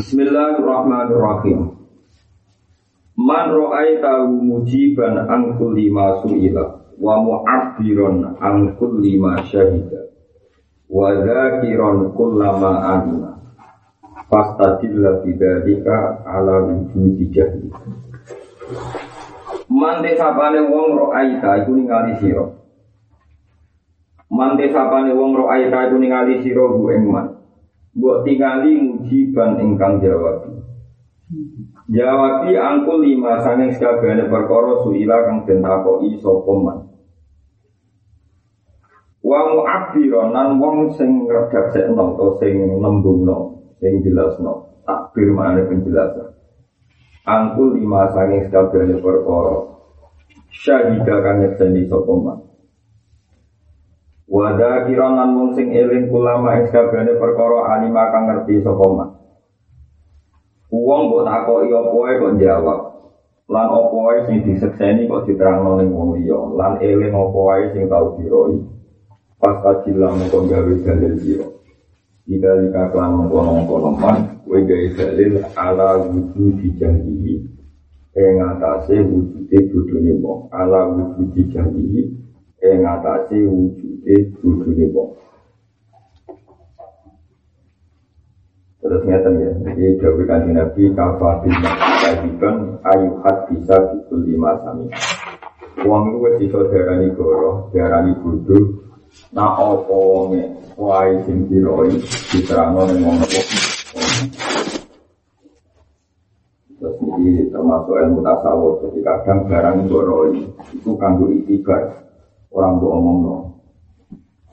Bismillahirrahmanirrahim. Man ra'aitahu mujiban an kulli ma su'ila wa mu'abbiran an kulli ma syahida wa dzakiran kullama alima fastadilla bidzalika ala wujudi jahli. Man desapane wong ra'aita iku ningali sira. Man desapane wong ra'aita iku ningali sira bu ing Mbok tingali mujiban ingkang jawab. Jawabi angkul lima sanging sekabehane perkara suila kang den takoki sapa man. Wa mu'abbiron nan wong sing ngredaksekno utawa sing nembungno, sing jelasno, takbir penjelasan. Angkul lima sanging sekabehane perkara syahida kang nyekseni sapa man. Wada kironan mung sing eling ulama ing perkara alima kang ngerti sapa man. Wong mbok takoki apa wae kok jawab. Lan apa wae sing disekseni kok diterangno ning wong liya. Lan eling apa wae sing tau diroi. Pas kajilah mengko gawe dalil sira. Ida lika klan mengkono-mengkono man, gawe dalil ala wujud dijangkihi. Ing atase wujude bodhone wong, ala wujud dijangkihi ing atase wujude wujudé wong. Terus ngeten ya, jadi Dawi kanji Nabi kafatin kajiban ayuhat bisa bikul lima sami. Uang itu wis iso darani goro, darani bodoh, nah apa wonge wae sing diroi diterangno ning wong. Terus ini termasuk ilmu tasawuf, jadi kadang barang goroi itu kanggo itibar orang buat omong no.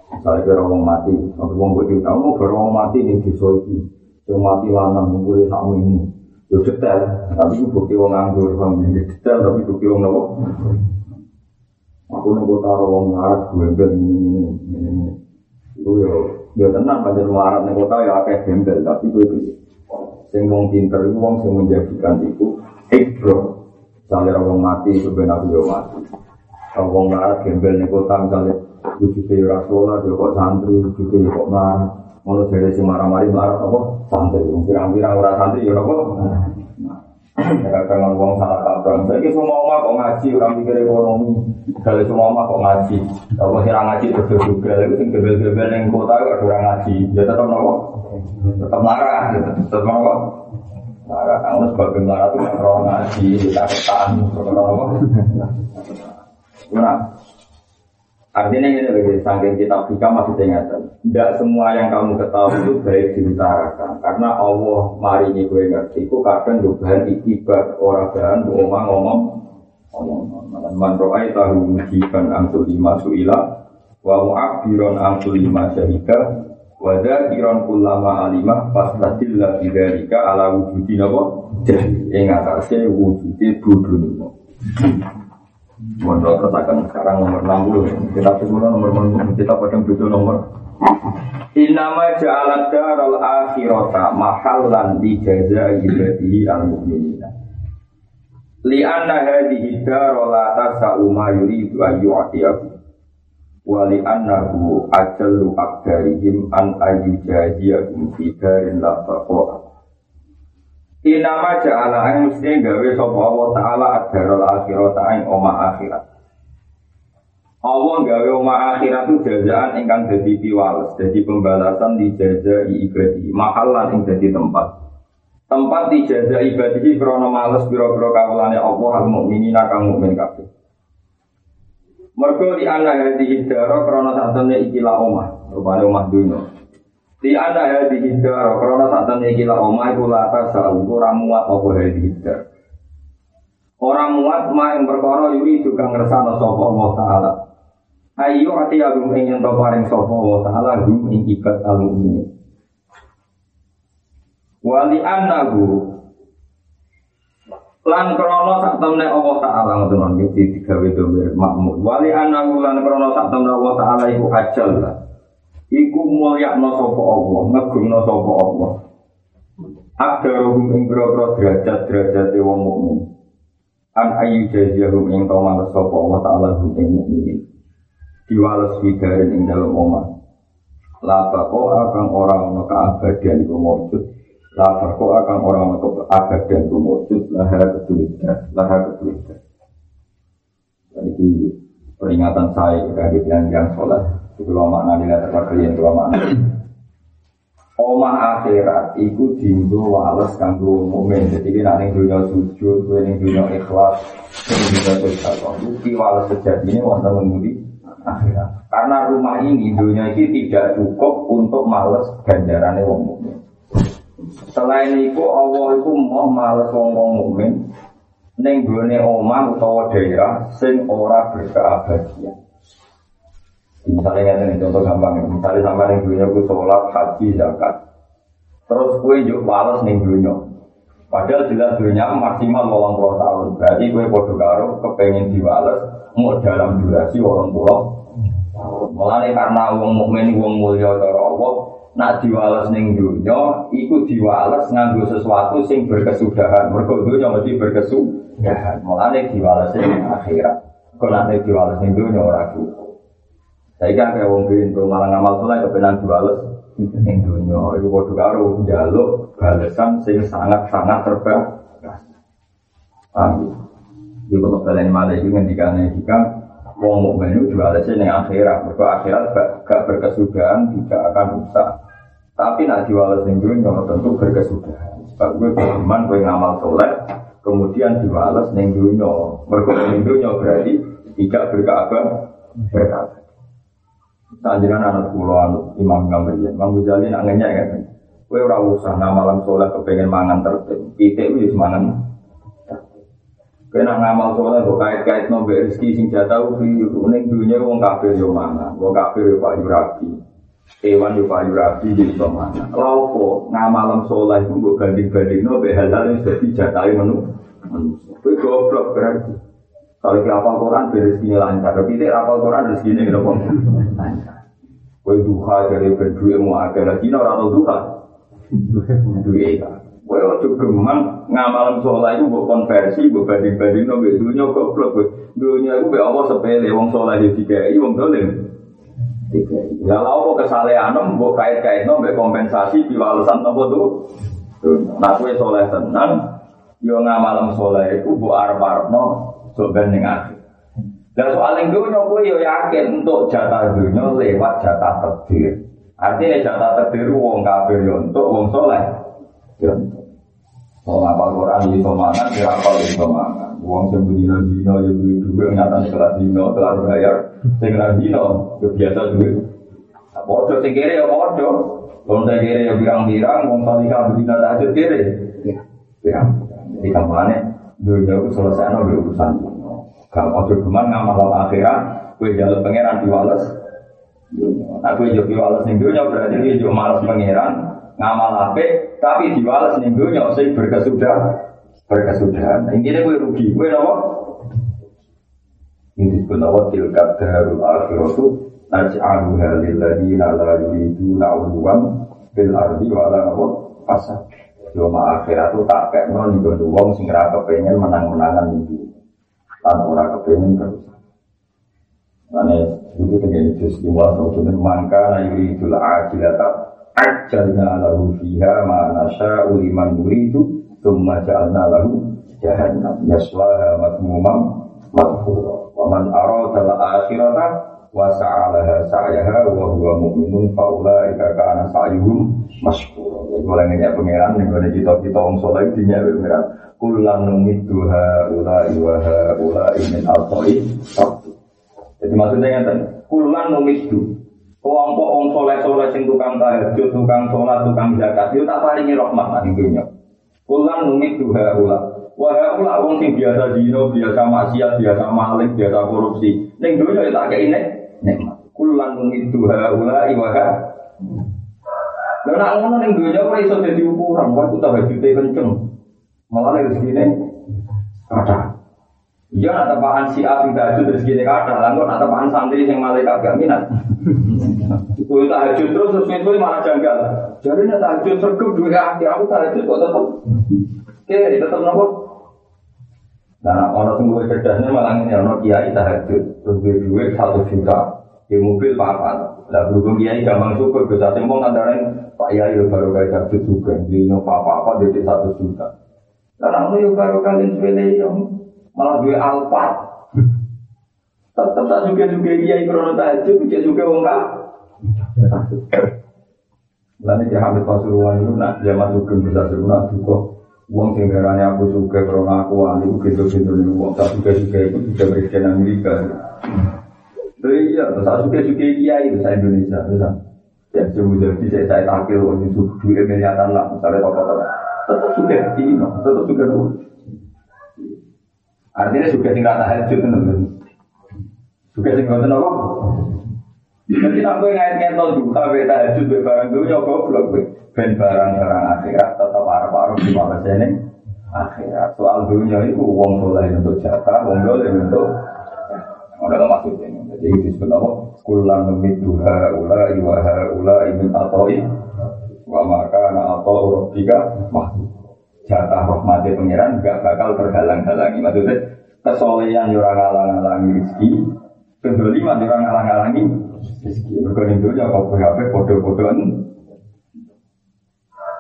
Misalnya kira orang mati, tapi orang buat cerita, mau kira orang mati di soiki, yang mati lanang mulai sama ini, yo detail, tapi bukti orang nganggur, bang, detail tapi bukti orang nopo. Aku nunggu taruh orang ngarat gue bel ini ini ini ini. Itu yo, yo tenang pada ngarat nih kota ya akeh gembel, tapi gue itu. Sing wong pinter itu wong sing menjadikan itu, ikbro. Misalnya orang mati itu benar yo mati. Kalau wong larat gembel nih kota misalnya wujudnya ya rasulah, dia kok santri, wujudnya ya kok marah. Mau jadi si marah-marah marah apa? Santri, pirang-pirang orang santri ya apa? Kadang wong salah kaprah. Saya semua oma kok ngaji, orang mikir ekonomi. Kalau semua oma kok ngaji, kalau sih ngaji terus juga, itu sing gebel-gebel yang kota itu orang ngaji. Ya tetap nopo, tetap marah, tetap nopo. Marah, kamu sebagai marah itu orang ngaji, kita ketan, nopo. Nah, artinya ini lebih saking kita fika masih ingatan. Tidak semua yang kamu ketahui itu baik diutarakan. Karena Allah mari ini gue ngerti. Itu kadang bahan ikibat orang bahan ngomong ngomong ngomong. Man ro'ay tahu mujiban angsul lima su'ila wa mu'abiron angsul lima syahida wa dhakiran kullama alimah fastatillah bidharika ala wujudi nabo jadi ingatase wujudi budun Mondok katakan sekarang nomor 60 Kita semua nomor kita pada butuh nomor. Inama ja'alat daral akhirata mahallan di jaza ibadihi al mu'minina. Lianna hadihi daral la tasa'u ma yuridu atiyahu Wa li'annahu ajallu akdarihim an ayu jaziyahum fi darin la Inama ja'ala ang mesti gawe sapa Allah taala ad-darul akhirat ing oma akhirat. Allah gawe oma akhirat itu jazaan ingkang dadi piwales, dadi pembalasan di jaza ibadi, mahalan ing dadi tempat. Tempat di jaza ibadi krana males pira-pira kawulane Allah al mukminina kang mukmin kabeh. Mergo di ana hadi dara krana satene ikilah omah, rupane omah dunya. Di anda ya di hidar, karena saat ini gila oma itu lata selalu orang muat apa ya di. Orang muat ma yang berkoro yuri juga ngerasa no sopo Allah Taala. Ayo hati agung ingin to paring sopo Allah Taala gum ing ikat alu ini. Wali anahu lan krono sak temne Allah Taala ngoten nggih digawe domir makmur. Wali anahu lan krono sak temne Allah Taala iku ajal lah. Iku mulyakno sapa Allah, ngegungno sapa Allah. Akdaruhum ing boro derajat-derajat wong mukmin. An ayu jaziyahum ing tawala sapa Allah taala hum ing mukmin. Diwales bidarin ing dalem omah. La bako akan orang ana keabadian iku mawjud Lapar kok akan orang ke agak dan tumujud laha ketulisan, laha ketulisan. Jadi peringatan saya dari yang yang sholat itu lama nanti lihat kalian lama Oma akhirat iku dindo wales kanggo mukmin. Jadi ini nanti dunia sujud, kowe ning dunia ikhlas, ning dunia sedekah. Iki wales sejati ini wonten mengundi akhirat. Karena rumah ini dunia ini tidak cukup untuk males ganjarannya wong mukmin. Selain itu Allah itu mau males wong-wong mukmin ning gone omah utawa daerah sing ora berkeabadian. Misalnya ngeten contoh gampang, misalnya sampai ning dunia ku sholat, haji, zakat. Terus kue juk males ning dunia. Padahal jelas dunia maksimal 80 tahun. Berarti kue podo karo kepengen diwales mau dalam durasi 80 tahun. Mulane karena wong mukmin wong mulya cara Allah, nak diwales ning dunya iku diwales nganggo sesuatu sing berkesudahan mergo dunya mesti berkesudahan mulane diwales ning akhirat kok nak diwales ning dunya ora cukup saya kan kayak wong pintu malah ngamal soleh kepenan diwales ning dunya iku padha karo njaluk balesan sing sangat-sangat terbaik Paham ya? kalau kalian malah itu ngendikane jika wong mukmin itu jualannya ning akhirat, mergo akhirat gak, berkesudahan tidak akan rusak. Tapi nak diwales ning dunya tentu berkesudahan. Sebab gue beriman gue ngamal soleh, kemudian diwales ning dunya. Mergo dunya berarti tidak berkabar berkabar. Sanjiran anak pulau anak Imam Gambariyah, Imam Ghazali nak ngenyek kan. Gue ora usah ngamalan soleh kepengen mangan tertib. Pitik wis mangan Kena ngamal soleh kok kait-kait nomor rezeki sing jatah ubi ning dunya wong kafir yo mangan, wong kafir yo payu rapi. Hewan yo payu rapi di mana. Laupo ngamalam soleh gue banding banding no behalal yang jadi jatai menu manusia. Gue goblok berarti. Kalau kita apal Quran rezekinya lancar, tapi tidak apal Quran rezekinya gitu kok lancar. Gue duha dari berdua mau agak lagi no atau duha. Duha kan. Gue ojo gemang ngamalam soleh itu gue konversi, gue banding banding no gue dunia goblok. Dunia gue Allah sepele, wong soleh itu tiga, wong dolim. Ya lalu kesalehan mbok kait-kaitno mbek kompensasi diwalesan apa tuh? Nah kowe soleh tenan yo soleh iku mbok arep-arepno sok ben ning akhir. Lah soal ning dunya kowe yo yakin untuk jatah dunya lewat jatah takdir. Artinya jatah takdir wong kafir yo untuk wong soleh. Yo untuk. Ngapal Quran di mangan, ya apal di mangan. Uang sing bedino dino ya duit duit nyata kelas dino kelar bayar. Kelas dino ya biasa duit. Bodoh sing ya bodoh. Wong sing kere ya birang-birang, wong salika bedino tahajud kere. Birang. Jadi kampanye dunia itu selesai no urusan Kalau ojo geman ngamal akhirat, kue jalan pangeran diwales. Nah kue jadi diwales ning dunia berarti dia juga malas pangeran ngamal ape, tapi diwales ning dunia sing berkesudahan berkesudahan. Intinya gue rugi, gue nopo. Ini disebut nopo tilkat darul akhiratu naj'aluha lilladzina la yuriduna uluwan bil ardi wa ala nopo fasad. Cuma akhirat itu tak kayak non di wong sing ora kepengen menang-menangan itu. Tan ora kepengen terus. Mane itu terjadi jus di muat kemudian mangka na yuridul ajilata ajalna lahu fiha ma nasya'u liman yuridu Tumma ja'alna lahu jahannam yaslaha madmumam madhura Wa man arada al-akhirata wa sa'alaha sa'yaha wa huwa mu'minun fa ulaika kana sa'yuhum masykura. Jadi oleh ngeyak pangeran ning gone cita-cita wong saleh dinyak pangeran. Kulan numiddu haula'i wa haula'i min al-qai Jadi maksudnya ngeten, kulan numiddu kelompok wong soleh-soleh sing tukang tahajud, tukang sholat, tukang zakat, itu tak paringi rahmat nang dunya. Kulan numit duha ulah. Wah ulah wong sing biasa dino, biasa maksiat, biasa maling, biasa korupsi. Ning dunya ya tak kei nek nikmat. Kulan numit duha ulah iwaha. Lah nek ngono ning dunya ora iso dadi ukuran, wae ku tahajute kenceng. Malah rezekine kata. Iya nak tepaan si A sing tahajud rezekine kata, lan kok nak tepaan santri sing malaikat gak minat. Kowe tahajud terus terus itu malah janggal. Jadi nek tahajud sergap duwe aku tahajud kok tetep. Oke, tetep nopo? Nah, orang tunggu cerdasnya malah ini orang kiai tahajud, terus duit satu juta, di mobil apa? Lah berhubung kiai gampang syukur, bisa sembong antara Pak Yai baru kayak satu juga, di apa apa dia satu juta. Karena itu baru kalian sepele malah dua alpat. Tetap tak juga juga kiai krono tahajud, dia juga enggak. Lalu dia hamil pasuruan itu nak dia masuk ke bisa serunak juga. Uang sing aku suka karena aku wali gitu-gitu nih uang tak suka suka itu juga presiden Amerika. Loh iya, saya suka suka kiai itu saya Indonesia, bisa. Ya jauh jadi saya tampil waktu itu dua miliaran lah, misalnya apa. Tetap suka ini, tetap suka dulu. Artinya suka tinggal tahajud teman Suka tinggal tenan apa? Jadi nak gue ngait-ngait nol duka, gue tahajud, barang gue nyokok, gue ben barang-barang akhirat arah-arah di mana sini akhirat. Soal dunia itu uang soleh untuk jatah, uang soleh untuk ada maksudnya. Jadi disebut apa? Kulan memit duha ula iwaha ula imin atoi wa maka na atau urobika wah jatah rahmati pangeran gak bakal terhalang-halangi. Maksudnya kesolehan yura ngalang-halangi rezeki, kedoliman yura ngalang-halangi rezeki. Itu ya kau PHP bodoh-bodohan.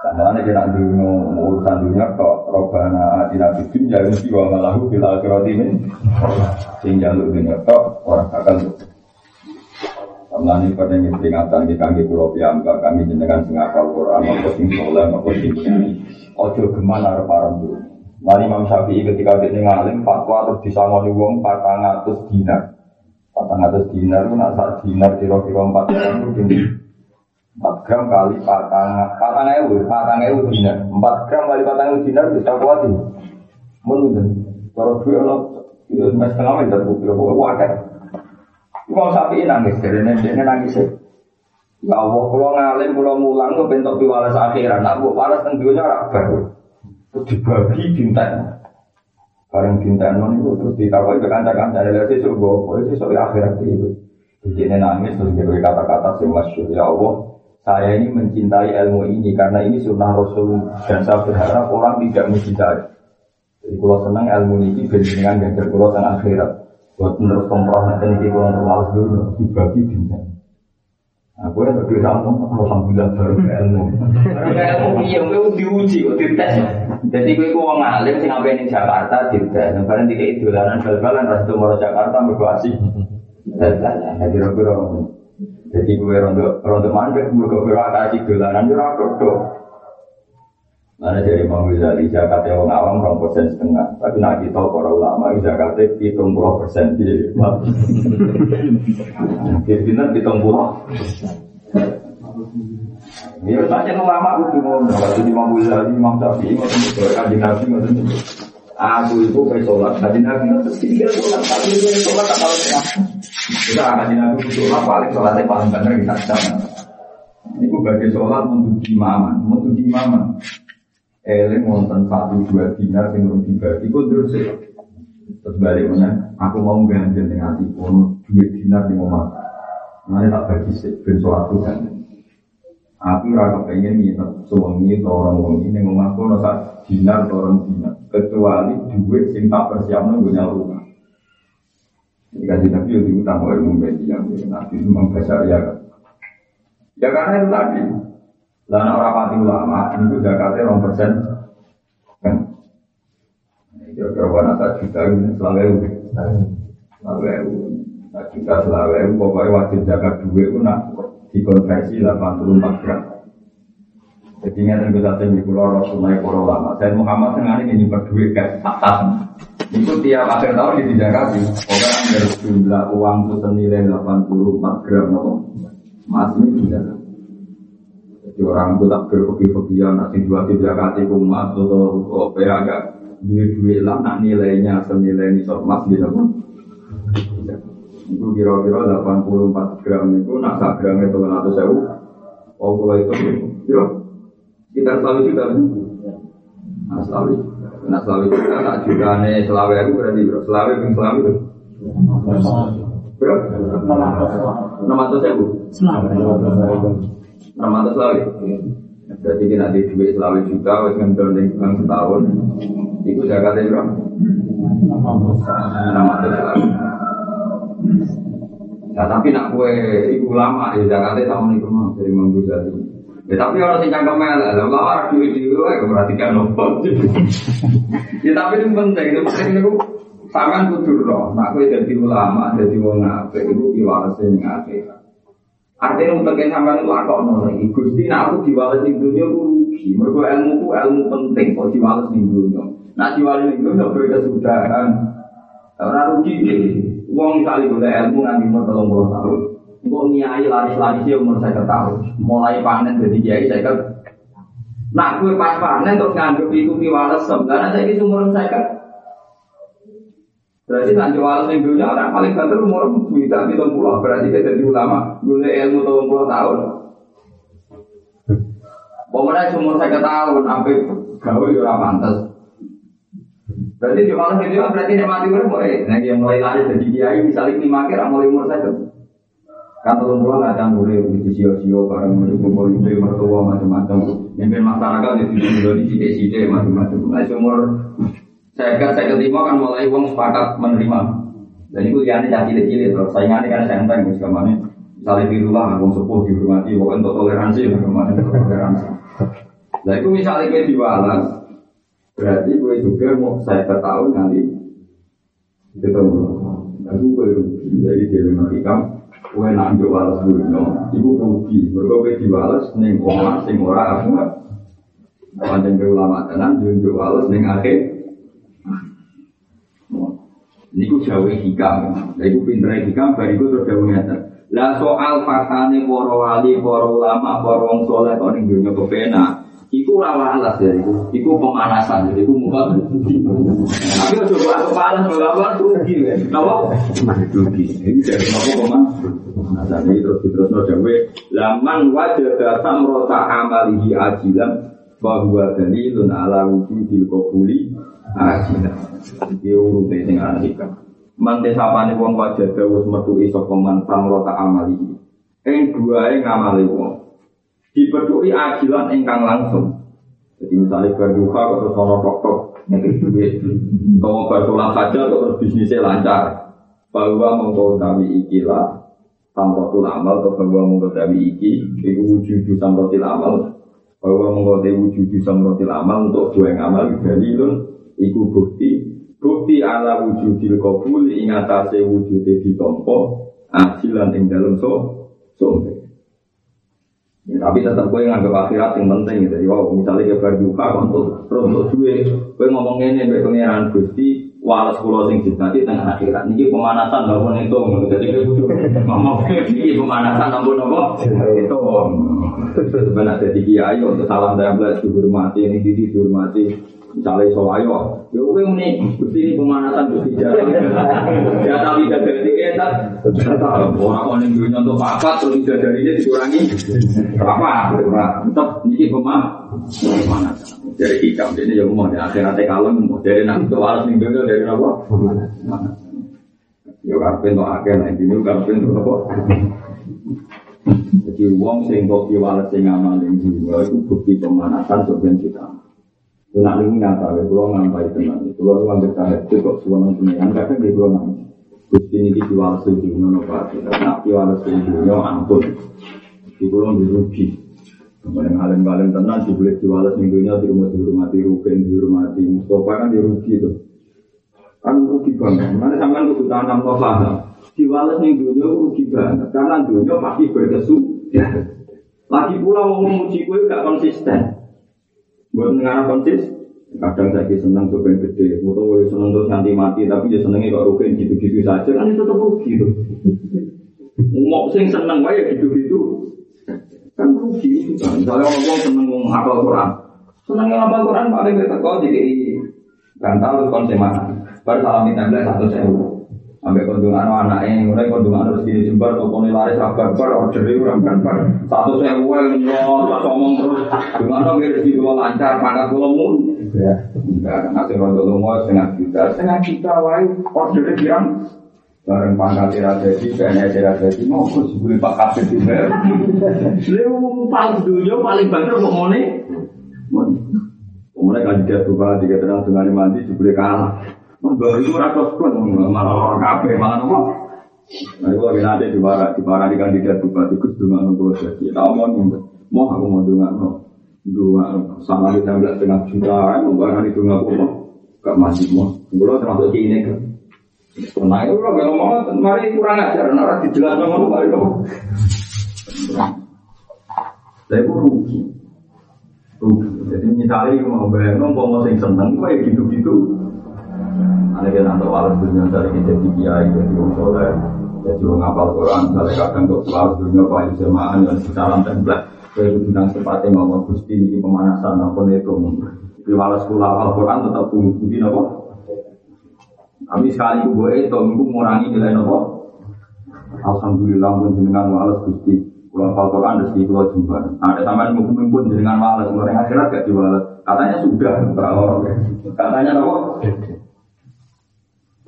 Karena kita dulu urusan dunia kok robana atina bidin ya mesti wa malahu bil akhirati min sehingga lu dunia kok orang akan Kamlani pada yang peringatan di kami pulau piamba kami jenengan sing apal Quran maupun sing soleh maupun sing Ojo gemana para dulu. Mari Imam Syafi'i ketika dia ngalim fatwa terus disangoni wong patang atus dinar. Patang atus dinar itu nak saat dinar kira-kira empat itu 4 gram kali patang patang ewu patang ewu dinar 4 gram kali patang ewu dinar bisa kuat ini menurut kalau dua lo itu mas setengah meter bukti pokoknya wadah mau sapi nangis dari nenek nangis Ya Allah, kalau ngalim, kalau mulang, gue bentuk piwalas akhirat. Nak gue walas tentunya rabar. Terus dibagi dinten. Bareng dinten itu terus ditawain ke kanca-kanca. Ada sesuk gue, sesuk akhirat itu. Jadi nangis terus gue kata-kata sih masyur. Ya Allah, saya ini mencintai ilmu ini karena ini sunnah Rasul dan saya berharap orang tidak mencintai. Jadi kalau senang ilmu ini dengan ganjar kalau senang akhirat. Buat menurut komproh ini kalau terlalu dulu dibagi bintang. Aku yang lebih ramu, alhamdulillah baru ilmu. Karena ilmu iya, gue diuji, gue dites. Jadi gue gue ngalim sih ngapain di Jakarta dites. Karena tiga itu dolanan bal-balan, mau Jakarta berkuasi. Dan jadi kira-kira jadi gue rondo rondo mandek, gue gue kasih dolanan itu rondo. Mana dari Imam Ghazali zakatnya orang awam orang persen setengah, tapi nak kita para ulama zakatnya hitung puluh persen. Dia bilang hitung puluh. Ya saja ulama itu mau, kalau Imam Ghazali, Imam Syafi'i, Imam Syafi'i, Imam Aku itu sholat, kajian nabi itu tiga sholat, tapi itu sholat tak tahu kenapa. Kita kajian nabi sholat paling sholatnya paling benar kita sana. Ini gue bagi sholat untuk imaman, untuk imaman. Eling nonton satu dua dinar yang belum dibagi, gue terus ya. Terus balik mana? Aku mau ganjil dengan hati dua dinar di rumah. Nanti tak bagi sih, ben sholat tuh kan. Aku rasa pengen nginep suami atau orang wangi ini ngomongku rasa dinar atau orang dinar kecuali duit sing tak persiapkan gue rumah. Jika di nabi itu utang ilmu media, nabi itu membaca ya. Ya karena itu tadi. Lana orang pati ulama itu zakatnya orang persen. Kan? Kira-kira wanita juta itu selalu itu. Selalu. Nah, juta selalu pokoknya wajib zakat duit itu nak dikonversi 84 gram. Jadi ini yang kita di pulau Rasulullah para lama. Saya Muhammad tengah ini duit kayak atas. Itu tiap akhir tahun di Jakarta. Orang dari jumlah uang itu senilai 84 gram? Mas ini tidak. Jadi orang itu tak berpikir-pikiran nanti dua di Jakarta itu emas atau apa agak duit-duit lah nak nilainya senilai ini emas gitu itu kira-kira 84 gram itu nak sak gram itu 200 sewu oh kalau itu kira kita selalu juga nah selalu nah selalu juga tak juga nih selalu itu berarti selalu yang selalu itu berapa? 600 sewu enam ratus selalu jadi kita di duit selalu juga wes ngendor bang setahun. Itu jaga berapa? enam ratus selalu Ya tapi nak kue ibu lama ya Jakarta sama nih mah dari manggu jadi. Ya tapi orang sing cangkem lah, lah lama duit di luar perhatikan nopo. Ya tapi itu penting, itu penting itu Sampean kudu roh, nak kowe dadi ulama, dadi wong apik iku piwalese ning akhirat. Artinya untuk yang sampean itu akok lagi. Gusti, nak aku diwales di dunia aku rugi. Mereka ilmu ku ilmu penting kok diwales di dunia. Nak diwales di dunia beri kesudahan. Orang rugi deh. Uang kali boleh ilmu nanti mau tolong puluh tahun. Engkau niai laris-laris umur saya tahun. Mulai panen jadi kiai saya. Nak gue pas panen terus nganggep itu piwales sebenarnya saya itu umur saya Berarti nak jual yang dunia orang paling banter umur bisa di pulau. Berarti kita jadi ulama, guna ilmu tahun puluh tahun. Pemenang umur saya tahun, sampai gawe ya pantas. Berarti jual yang dunia berarti dia mati umur mulai. Nah yang mulai lari jadi kiai misalnya lima kira mulai umur saya kan tahun puluh nggak ada mulai di sio-sio bareng mulai kumpul itu mertua macam-macam. Mimpin masyarakat di sini di sini macam-macam. Nah umur saya kan saya keterima kan mulai uang sepakat menerima. Dan itu yang jadi cilik-cilik terus saingannya kan senteng wis ke mana. Misalnya di rumah uang sepuh dihormati, pokoknya untuk toleransi ke mana toleransi. Nah itu misalnya gue diwalas, berarti gue juga mau saya ketahui nanti ketemu. Nah gue rugi, di rumah ikam, gue nak dulu, no. ibu rugi, mereka gue diwalas neng orang sing ora aku Panjang ke ulama tenan, junjuk walas neng akhir Niku jawa hikam. Lah iku pintere hikam bariku terus jawa ngeten. Lah soal faktane para wali, para ulama, para wong saleh kok ning dunya kepena. Iku ora alas ya iku. Iku pemanasan, jadi iku muka. Tapi aja kok aku panas bawa rugi ya. Napa? Rugi. Ini jadi napa peman? Nah, ini terus diterusno jawa. Laman wajada samrota amalihi ajilan bahwa dalilun ala wujudil qabuli ajilan. Iki urute sing alika. Mante sapane wong wajah dawuh metu iso peman samrota amali. Ing duae ngamali wong. Dipethuki ajilan ingkang langsung. Jadi misalnya berduka atau sono tok-tok ngekik duit. Kalau bersolat saja terus bisnisnya lancar. Bahwa mengkodawi ikilah samrotul amal atau bahwa mengkodawi iki itu wujud samrotil amal bahwa mengkodawi wujud samrotil amal untuk dua yang amal dalilun iku bukti bukti ala wujudil kabul ing atase ditampa ajilan ing dalem so sombe Ya, tapi tetap gue nganggap akhirat yang penting gitu. Wow, misalnya dia berduka untuk terus duit, gue ngomong ini baik pengiran gusti, walas pulau sing nanti tengah akhirat. Ini pemanasan namun itu, jadi gue ngomong ini pemanasan namun apa itu. Sebenarnya jadi kiai untuk salam belas dihormati, ini dihormati. Misalnya iso ayo, ya kowe muni Gusti ini pemanasan Gusti jatah. Jatah tidak dari etat. Jatah orang orang yang untuk apa terus tidak dari dia dikurangi. Apa? Tetap ini pemanasan. Dari hikam ini yang mau di akhiratnya kalem, dari nak itu harus nih dari apa? Ya karpen tuh akeh nah ini karpen tuh apa? Jadi uang sing kok sing amal itu bukti pemanasan sebenarnya kita. Nak ini nyata, ya kalau ngampai tenang. Kalau lu ambil tahajud kok suara pengiran, kadang dia kalau nangis. Gusti ini diwales dunia no pak. Nak diwales dunia ampun. Di kalau dirugi. Kemudian alim-alim tenang, dibeli diwales dunia di rumah dihormati Mustafa kan dirugi itu. Kan rugi banget. Mana sampean kudu tanam no paham. Diwales ning dunia rugi banget. Karena dunia pasti berkesu. Lagi pula mau memuji gue gak konsisten. Buat negara konsis, kadang saya senang coba gede, atau senang terus nanti mati, tapi dia senengnya kok rugi gitu-gitu saja, kan itu tetap rugi tuh. Mau sing seneng ya gitu-gitu, kan rugi kan. Misalnya orang seneng ngomong hafal Quran, seneng hafal Quran paling kita kau jadi bantal terus konseman, baru salam minta satu sewu. Sampai kondungan anaknya, mulai kondungan harus gini jembar, tokonya laris rabar bar, order itu rabar bar. Satu saya uang, nyol, ngomong terus. Gimana nggak rezeki gue lancar, pangkat gue mun. Ya, enggak, nanti rondo lumos setengah juta, setengah juta, wae ordernya bilang bareng pangkat jadi, tidak jadi, mau khusus beli pak kafe di mer. Lu paling dulu paling banter nih. Kemudian kandidat berubah tiga tenang dengan mandi, sebeli kalah. Mbak itu rata pun malah orang kafe malah nopo. Nah, itu lagi nanti di mana di mana di kandidat bupati Gus dengan pulau jadi. Tahu mau nih, mau aku mau dengan no, dua sama kita belas setengah juta, mau barang itu nggak mau, gak masih mau. Pulau termasuk ini kan. Nah itu kalau ngomong, mari kurang ajar, nara dijelaskan ngomong mari dong. Saya pun rugi. Rugi. Jadi misalnya mau bayar mau mau sing seneng, kayak gitu-gitu. Ada yang nanti walau dunia dari kita di kiai jadi orang soleh, jadi orang ngapal Quran, misalnya kadang kok walau dunia paling jemaah dan secara template, kayak itu bilang sepatnya ngomong gusti ini pemanasan apa itu, di walau sekolah apal Quran tetap bukti apa. Tapi sekali gue itu, itu mengurangi nilai apa. Alhamdulillah menjenengan walau gusti Pulang apal Quran rezeki pulau jumpa. Ada sama yang mungkin pun dengan malas, orang akhirat gak diwales. Katanya sudah, berapa Katanya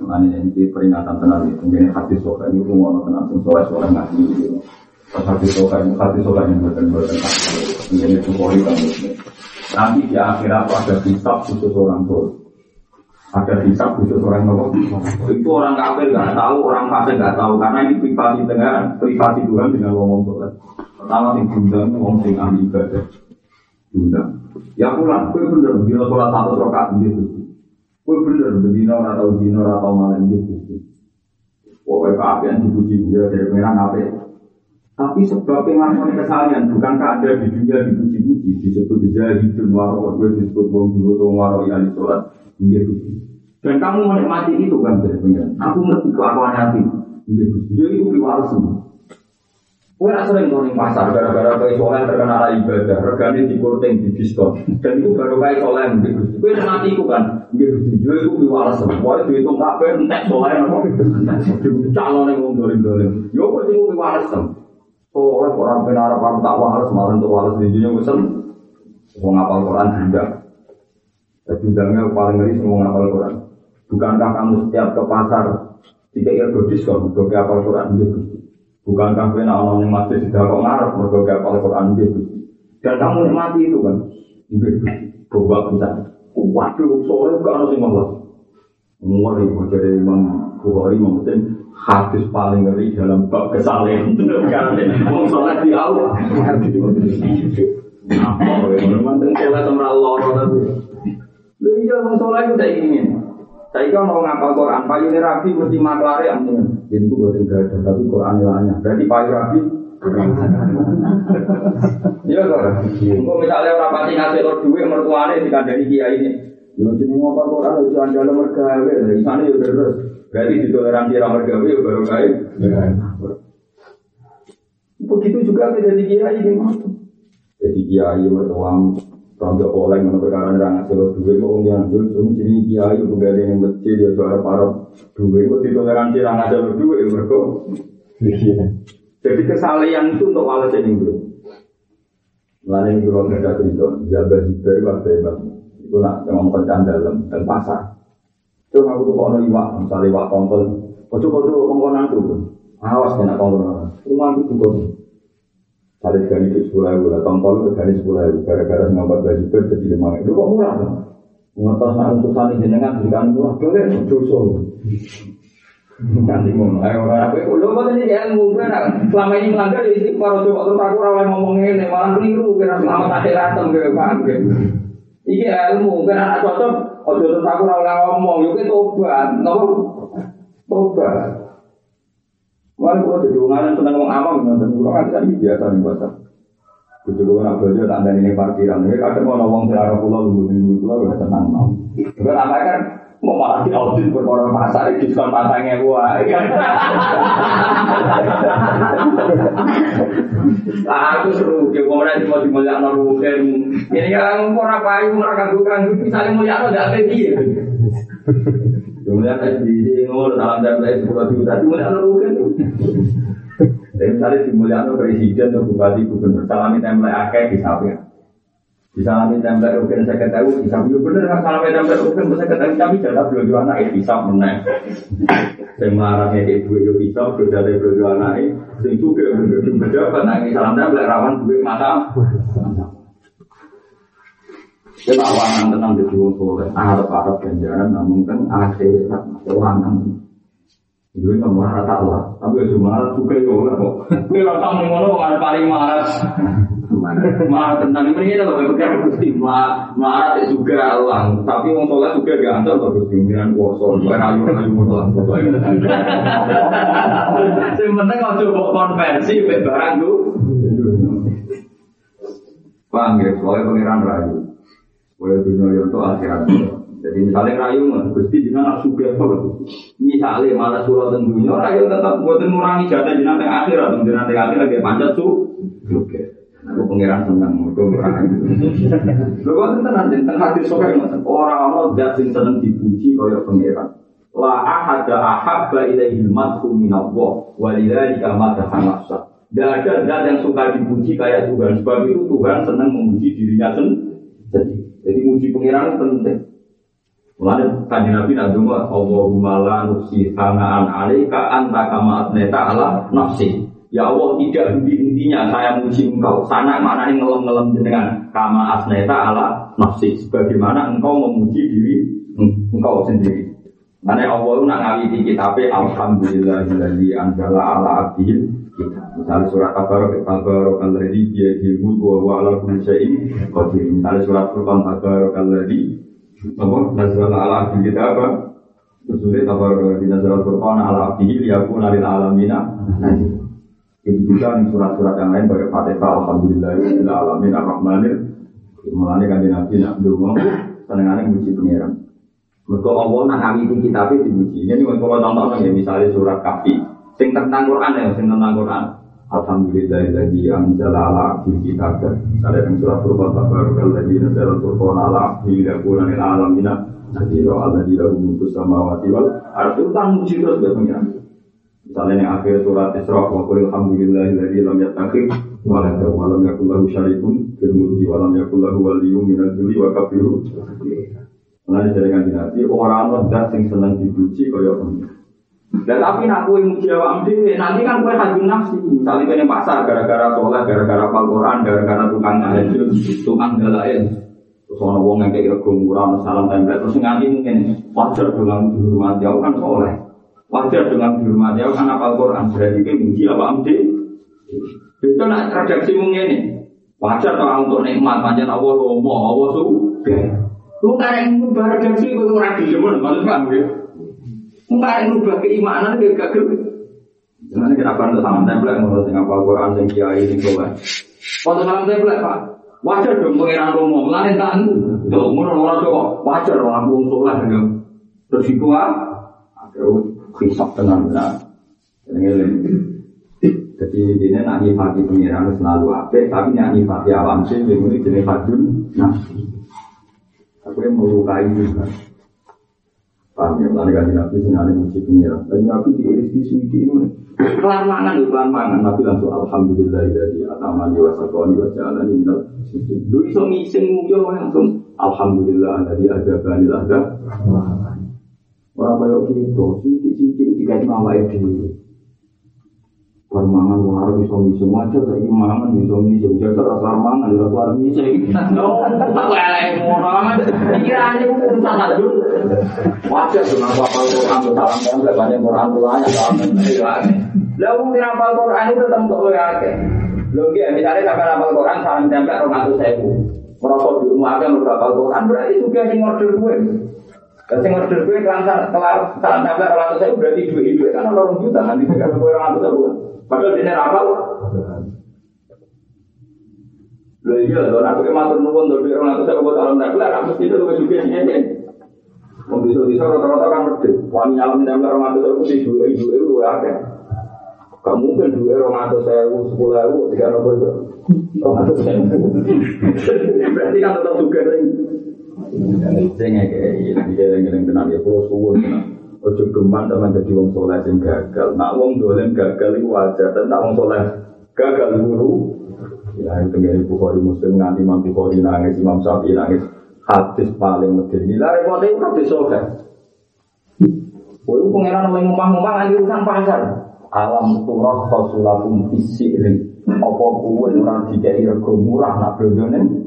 Makanya ini peringatan tenang itu, menjadi hati soka ini rumah tenang, pun soleh soleh ngaji gitu. Pas hati soka ini, hati soka ini bukan bukan menjadi sukori kan. Nanti di akhirat ada kitab khusus orang tua. Ada kitab khusus orang tua. Itu orang kafir nggak tahu, orang fasik nggak tahu karena ini privasi dengan privasi Tuhan dengan ngomong soleh. Pertama sing diundang ngomong sing ahli ibadah. Diundang. Ya pulang, gue bener, bila sholat satu rakaat gitu. Kue bener, bedino ora tau dino ora tau malam gitu. Pokoknya keapian dipuji dia dari merah ngape. Tapi sebab pengakuan kesalahan bukankah ada di dunia dipuji-puji disebut jahidun waro gue disebut wong dulu tuh waro yang sholat gitu. Dan kamu menikmati itu kan dari. Aku ngerti kelakuan hati. Jadi itu piwal semua. Kue nak sering nongol pasar gara-gara kue soleh terkenal ibadah, regane di kurting di diskon, dan itu baru kue soleh gitu. Kue nanti itu kan, gitu. Jual itu biwales, pokoknya dihitung kafe entek soleh nopo, calon yang ngomong dolim-dolim. Yo kok itu biwales tem. Soleh orang benar apa tak wales, malah untuk wales di dunia pesen. Mau ngapal Quran juga. Dan bidangnya paling ngeri semua ngapal Quran. Bukankah kamu setiap ke pasar tidak ilmu diskon, bukan ngapal Quran gitu. Bukan kafe nak orang yang masih tidak kok ngarep mereka gak apal Quran gitu. Dan kamu nikmati itu kan. Gitu. Bisa. Waduh, sore gak ada sih malah. Ngeri dari Imam Bukhari Imam Muslim hadis paling ngeri dalam bab kesalahan. Wong sholat di awal. Apa ya? Sholat. Lu iya wong sholat itu saya ingin. Saya kan mau ngapal Quran, payu rapi mesti maklare amin. Jadi itu buat ada, tapi Quran ilahnya. Berarti payu rapi. Iya kan? Engkau misalnya orang pati ngasih lo duit mertuane dikandani kiai ini. Yo jeneng ngapal Quran itu andal mergawe, di sana yo terus. Berarti ditoleransi ra mergawe yo baru kae. Begitu juga jadi kiai ini Jadi kiai mertuamu Rambut oleh mana perkara orang ngasih lo duit, kok jangan jual, cuma jadi kiai, pegawai yang masjid, ya suara para duit, kok ditoleransi orang ngasih lo duit, mereka. Jadi kesalahan itu untuk alas ini bro. Lain itu kalau nggak ada cerita, jabat jibar itu ada bang. Itu nak ngomong pecahan dalam dan pasar. Itu aku tuh kalau iwak, misalnya iwak tongkol, kocok kocok kongkonan tuh, awas kena kongkonan. Rumah itu tuh Ada sekali itu sepuluh ribu, lah tongkol itu sekali sepuluh ribu, gara-gara ngambil baju ber jadi lima Itu kok murah? Mengetas nak untuk saling jenengan berikan murah, boleh dosa. Nanti ayo orang apa itu? Lo mau ini ilmu kan? Selama ini melanggar ya ini baru coba terus aku rawat ngomong ini, malah keliru kira selama tadi ratem ke paham ke? Iki ilmu kan anak cocok, ojo terus aku rawat ngomong, yuk kita tobat, nopo tobat. Walaupun kalau jadi orang senang ngomong awam, dan kurang aja biasa nih bahasa. Kudu nak belajar tanda ini parkiran. Kadang mau ngomong secara pulau lu minggu pulau udah tenang mau. Juga apa kan mau malah di audit berkorban pasar diskon pasangnya gua. Aku seru, dia mau nanti mau dimuliakan rugen. Ini kan mau apa itu mereka ganggu misalnya mulia tidak ada dia. Kemudian SBC ngomong salam dan baik sepuluh juta, kemudian rugen. Tapi misalnya dimuliakan presiden atau bupati gubernur, salami template akeh bisa ya. Bisa salami template rugen saya ketahui, bisa ya bener kan salami template rugen saya ketahui, tapi jatah belum anak ya bisa menang. Saya melarangnya kayak dua yo bisa, belum dari belum anak sing juga belum berjabat, nangis salam template rawan duit mata. Kita awanan tenang di dua soleh, Arab Arab ganjaran, namun kan akhirat, awanan. Itu yang marah tak lah, tapi ya cuma juga ya oleh kok. Tapi rasa ngono paling marah. Marah tentang ini itu loh, bukan gusti marah itu juga Allah. Tapi wong soleh juga antar loh gusti miran kuoso, bukan ayu ayu foto ini. Sebenarnya kalau coba konversi barang tuh. Paham ya, soalnya pengiran rayu. Boleh dunia itu akhirat. Jadi misalnya rayu nggak, gusti jinak nak suka apa Misalnya malah surat tentunya rayu tetap buat mengurangi jatah jinak yang akhir atau jinak yang akhir lagi panjat tuh. Oke. Aku pengiran senang, aku. Lalu itu nanti tentang hati sokai orang-orang dat sing seneng dipuji kaya pengiran. La ahada ahabba ilaihi madhu minallah walidhalika madaha nafsa. Tidak ada zat yang suka dipuji kayak Tuhan. Sebab itu Tuhan senang memuji dirinya sendiri. Jadi muji pengiran penting. Mulanya kanji Nabi nak dungo Allahumma la nusi hanaan alaika anta kama atneta ala nafsi. Ya Allah tidak henti-hentinya saya muji engkau. Sana mana ini ngelem-ngelem jenengan kama asneta ala nafsi. Sebagaimana engkau memuji diri engkau sendiri. Mana Allah itu nak ngawiti kitabnya Alhamdulillahilladzi anjala ala abdihil kita. Misalnya surat Tabarok, Tabarok alladzi biyadil mulku wa huwa ala kulli syai'in qadir. Misalnya surat Furqan Tabarok alladzi apa nazar ala abdi kita apa Rasulullah tabar di nazar Al-Qur'an ala abdi liyakuna lil alamina itu juga di surat-surat yang lain bagi Fatihah Alhamdulillah lil alamin ar-rahmanir Mulanya kan Nabi nak dulu senengannya muji pangeran. Mereka Allah nak kami itu dipuji ini kalau contohnya ya misalnya surat kafi sing tentang Quran ya sing tentang Quran. Alhamdulillahilladzi anzala ala abdi kitab. Misalnya yang surat Furqan Tabarakalladzī nazala al-Furqan ala abdi liyakuna lil alamina. Nadhira alladzi lahu mulku samawati wal ardi. Utang muji terus ya pengiran. Misalnya yang akhir surat Isra wa qul alhamdulillahilladzi lam yattakhidh walada wa lam yakul lahu syarikun fil mulki wa lam yakul lahu waliyyun minal dhulli wa kabiru. Nah, dari Nabi, orang-orang dat sing seneng dipuji kaya pengiran. Dan tapi nak kue muji awak dhewe, nanti kan kue hajun nafsi. Misalnya kue pasar gara-gara sholat, gara-gara Al-Quran, gara-gara tukang tahajud, tukang dalail. Terus orang wong yang kayak rego murah, salam tempel, terus nganti mungkin wajar dengan dihormati aku kan soleh. Wajar dengan dihormati aku kan apal Quran. Berarti kue muji awak amdi. Itu nak redaksi mungkin ini. Wajar kalau untuk nikmat, panjang Allah lomo, Allah suka. Lu karek ngubah redaksi, itu orang dijemun, maksudnya ya. Enggak yang rubah keimanan dia gak gelap. Jangan kita bantu salam template menurut sing apa Quran sing kiai sing kowe. Foto salam template Pak. Wajar dong pengiran romo, mulane tak Tuh, ngono ora kok wajar wong aku soleh ya. Terus ah, akhirnya kisah tenang benar. Ini Jadi ini nak nyifati pengiran selalu apik, tapi nak nyifati awam sih, ini jenis fadun nafsi. Aku yang melukai juga. Paham ya, lalu kan nabi sengaja muji pengira. Dan nabi di suci ini. Kelar mangan, kelar mangan. Nabi langsung alhamdulillah dari atamani wa sakoni wa jalani minal suci. Lu iso ngisin muyo langsung alhamdulillah dari ada banil ada. Orang kaya gitu, sidik-sidik dikasih nama itu. Permangan wong arep iso ngising wajar saiki mangan iso ngising jajar rasa mangan ora keluar ngising. Oh, tak elek ngono. Pikirane urusan tajud. Wajar dengan apa Quran dalam kan banyak Quran tulanya dalam pikirane. Lah wong sing hafal Quran itu kok luwih akeh. Lho nggih misalnya sampai hafal Quran salam tempel 200.000. Merasa di rumah aja mereka hafal Quran berarti juga sing order gue. Dan sing order gue kelar salam tempel 200.000 berarti duit-duit kan orang juta nanti kan 200.000. Padahal dia rapal. Lho iya, lho aku ki matur nuwun to orang itu saya buat alam tak kelar, mesti itu lebih juga sini. Wong bisa-bisa rata-rata kan medhit. Wani nyalam nembel orang itu saya mesti dua ibu itu ya. Gak mungkin dua orang atau saya sepuluh ribu tiga itu. Orang atau saya. Berarti kan tetap juga nih. Ini dia yang tenang ya, pulau suwun tenang. Ojo geman teman jadi wong soleh sing gagal. Nak wong dolen gagal itu wajar. Dan nak wong soleh gagal guru. Ya itu dari Bukhari Muslim nganti Imam Bukhari nangis, Imam Syafi'i nangis. Hadis paling medeni. Lah repotnya itu hadis soleh. Kowe pengeran oleh ngomong-ngomong nganti urusan pasar. Alam turah fasulakum isirin. Apa kuwe ora dikai rego murah nak blondone?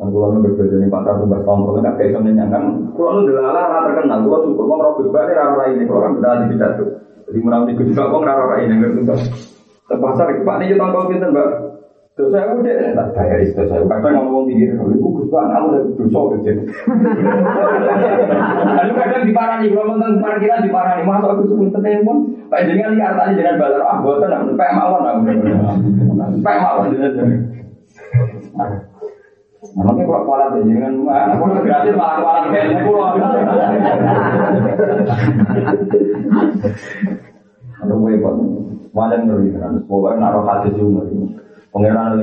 Kalau nu berbeda nih pasar tuh bahas tahun kalau nggak kayak semuanya kan. Kalau nu delala rata terkenal, gua syukur gua ngerobot balik rara ini, kalau kan beda di pidato. Jadi menang di juga gua rara ini ngerti kan. Terpaksa pak nih kita tahu kita mbak. Terus saya udah tak bayar itu saya. Kadang ngomong pikir, kalau ibu gus bang, aku udah dosa kecil. Lalu kadang diparani, kalau tentang parkiran diparani, masa aku sebut telepon, pak jangan lihat tadi jangan balar, ah buatan, pak mawon, pak mawon, Namanya kalau kualat aja dengan mana? Kalau gratis malah kualat kayaknya pulau. Ada gue kok, malah ngeri kan. Pokoknya naruh hati